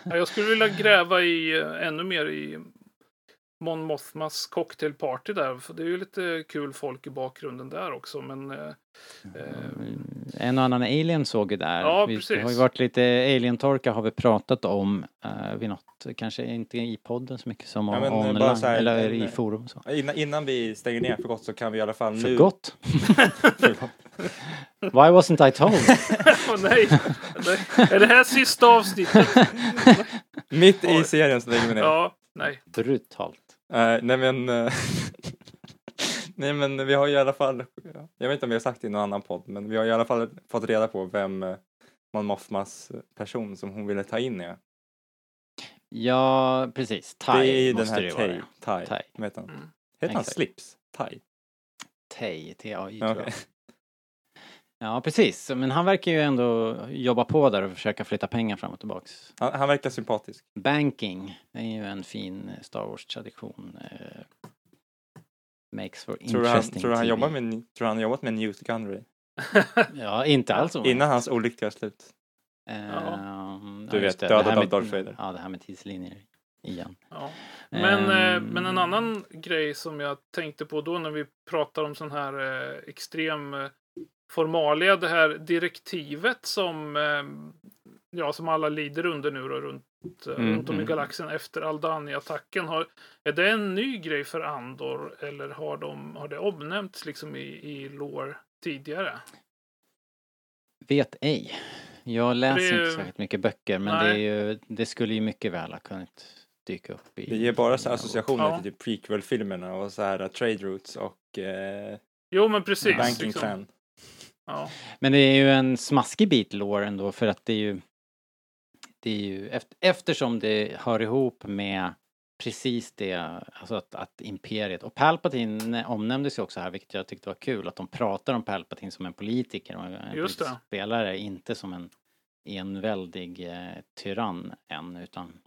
Ja, jag skulle vilja gräva i eh, ännu mer i Mon Mothmas cocktailparty där. För det är ju lite kul folk i bakgrunden där också. Men eh, eh, En och annan alien såg ju där. Ja, vi, precis. Det har ju varit lite alien-torka har vi pratat om eh, vid något, kanske inte i podden så mycket som Ja, men, eh, online bara så här, eller en- i forum och så. Innan, innan vi stänger ner för gott så kan vi i alla fall För nu... gott? för gott. Why wasn't I told? åh nej! nej! Är det här sista avsnittet? Mitt i serien så lägger vi ner. Ja, nej. Brutalt. Eh, nej men... eh, nej men vi har ju i alla fall... Jag vet inte om vi har sagt det i någon annan podd men vi har i alla fall fått reda på vem uh, Mon Mothmas person som hon ville ta in är. Ja, precis. Tai det är ju den här Tai. Tai. Tai. Heter han? Mm. Heter han. Slips? Tai? Tai, T-A-I Ja, tror jag. Ja, precis. Men han verkar ju ändå jobba på där och försöka flytta pengar fram och tillbaks. Han, han verkar sympatisk. Banking är ju en fin Star Wars-tradition. Eh, makes for Tror du han, interesting tror du han jobbar med, tror du han har jobbat med Newt Gunray? Ja, inte alls. Innan hans olyckliga slut. Ehm, Du ja, just vet, det. dödad av Darth Vader. Ja, det här med tidslinjer. igen. Ja. Men, eh, Ehm. men en annan grej som jag tänkte på då när vi pratar om sån här eh, extrem eh, formalia, det här direktivet som, eh, ja, som alla lider under nu då, runt, eh, Mm, runt om i mm. galaxen efter Aldani-attacken. Är det en ny grej för Andor eller har, de, har det omnämnts liksom i, i lore tidigare? Vet ej. Jag läser ju- inte särskilt mycket böcker men det, är ju, det skulle ju mycket väl ha kunnat dyka upp i... Det ger bara så associationer Ja. till typ prequel-filmerna och så här uh, trade routes och eh, Jo, men precis. banking liksom. clan. Ja. Men det är ju en smaskig bit lore ändå för att det är ju... Det är ju efter, eftersom det hör ihop med precis det, alltså att, att imperiet och Palpatine omnämndes ju också här vilket jag tyckte var kul att de pratar om Palpatine som en politiker och en Just spelare, inte som en enväldig eh, tyrann än utan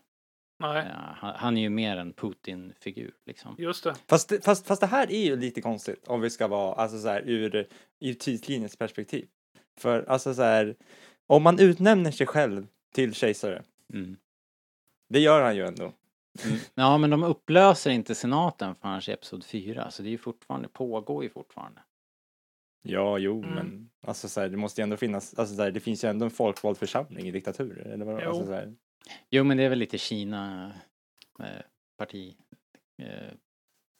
Nej, eh, han, han är ju mer en Putin-figur liksom. just det. Fast, det- fast, fast det här är ju lite konstigt om vi ska vara, alltså så här ur, ur tidslinjens perspektiv. För alltså så här, om man utnämner sig själv till kejsare, Mm. det gör han ju ändå. Ja men de upplöser inte senaten förrän i Episod 4 så det är ju fortfarande, pågår ju fortfarande. Ja, jo, Mm. men alltså så här, det måste ju ändå finnas, alltså så här, det finns ju ändå en folkvald församling i diktaturer. Eller vad, Jo. alltså så här, Jo men det är väl lite Kina eh, parti eh,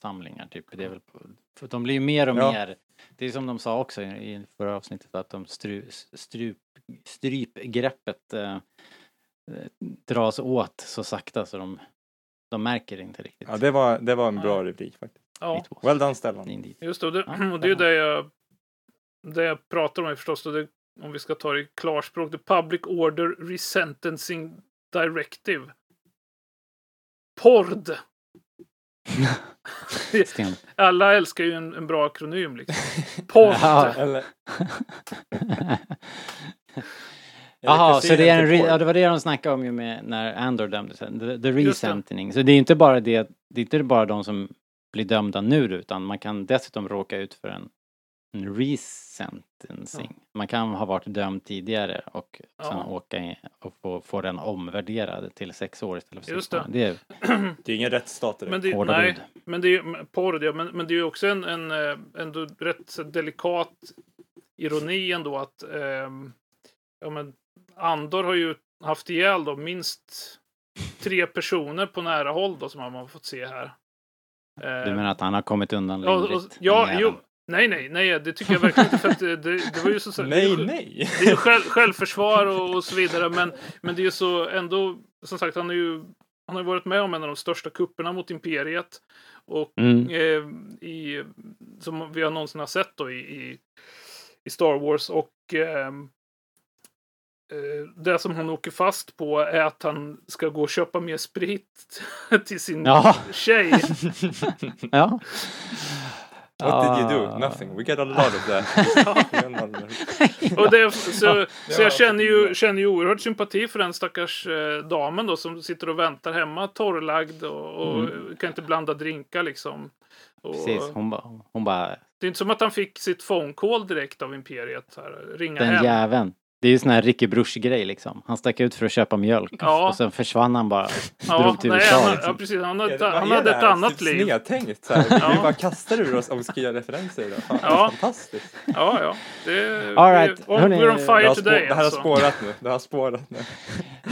samlingar typ. Det är väl, på- för de blir ju mer och Ja. mer, det är som de sa också i, i förra avsnittet att de stru, strup, strypgreppet eh, eh, dras åt så sakta så de, de märker inte riktigt. ja, det var, det var en bra replik faktiskt. Ja. Well done Stellan. indeed. Just det, och det, Ja, och det är ju det jag, det jag pratar om är förstås, och det, om vi ska ta det i klarspråk, the Public Order Resentencing Directive. PORD! Alla älskar ju en, en bra akronym liksom. PORD! Ja. Eller, Jaha, så det är en, re, ja det var det de snackade om ju med när Andor dömdes, the, the resentening. Så det är inte bara det, det är inte bara de som blir dömda nu utan man kan dessutom råka ut för en, en resentencing. Man kan ha varit dömd tidigare och sen Ja. åka in och få, få den omvärderad till sex år istället för Just sex det. månader. Det är det är ingen rättsstat. Men det, hårda nej, bud. men det är ju porr, ja, men, men det är ju också en, en eh, ändå rätt delikat ironi ändå att ehm, ja, men Andor har ju haft ihjäl då minst tre personer på nära håll då som man har fått se här. Du Eh, menar att han har kommit undan ja, och, lindrigt? ja, jo? Nej, nej, nej, det tycker jag verkligen inte för att det, det, det var ju så, så Nej, nej! det är ju själv, självförsvar och, och så vidare. Men, men det är ju så ändå, som sagt, han har ju han har ju varit med om en av de största kupperna mot imperiet. Och Mm. eh, i, som vi har någonsin har sett då i, i, i Star Wars. Och ehm, eh, det som han åker fast på är att han ska gå och köpa mer sprit till sin Ja. tjej. ja. What did you do? Ah. Nothing. We get a lot of that. Och det, så så Ja. jag känner ju, känner ju oerhört sympati för den stackars eh, damen då som sitter och väntar hemma torrlagd och, och Mm. kan inte blanda drinkar liksom. Och, Precis, hon bara, hon bara Det är inte som att han fick sitt phone call direkt av Imperiet. Här, ringa Den hem. jäveln. Det är ju sån här Ricky Bruch grej liksom. Han stack ut för att köpa mjölk Ja. och sen försvann han bara. Ja, drog till nej, USA han, liksom. ja, precis. Han, hade, Vad han hade det ett här? annat liv. Snedtänkt så här. Ja. Vi bara kastar ur oss om vi ska göra referenser idag. Fan, Ja. Fantastiskt. Ja, ja. Det, All right, vi, on, hörni, we're on fire har, today. det här har alltså. spårat nu. Det har spårat nu.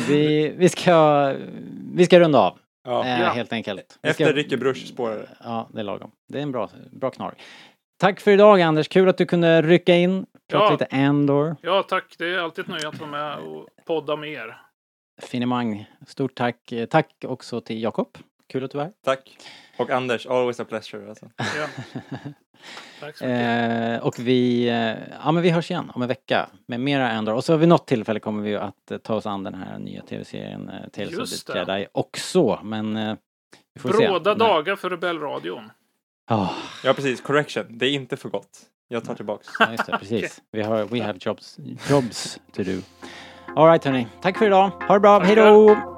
Vi, vi, ska, vi ska runda av. Ja. Eh, Ja. Helt enkelt. Vi ska, Efter Ricky Bruch spårade. Ja, det är lagom. Det är en bra, bra knorr. Tack för idag Anders. Kul att du kunde rycka in. Prata Ja. lite Andor. Ja, tack. Det är alltid ett nöje att vara med och podda med er. Finemang. Stort tack. Eh, Tack också till Jakob. Kul att du är här. Tack. Och Anders, always a pleasure. Alltså. Ja. Tack så mycket. Eh, och vi, eh, ja men vi hörs igen om en vecka med mera Andor. Och så vid något tillfälle kommer vi att eh, ta oss an den här nya tv-serien eh, Tales of the det. Jedi också. Men eh, vi får se. Bråda Men- dagar för Rebellradion. Ah, Ja, precis. Correction. Det är inte för gott. Jag tar tillbaks. ja, just det, precis. Vi har, we have jobs, jobs to do. Alright hörni, tack för idag. Ha det bra, hejdå!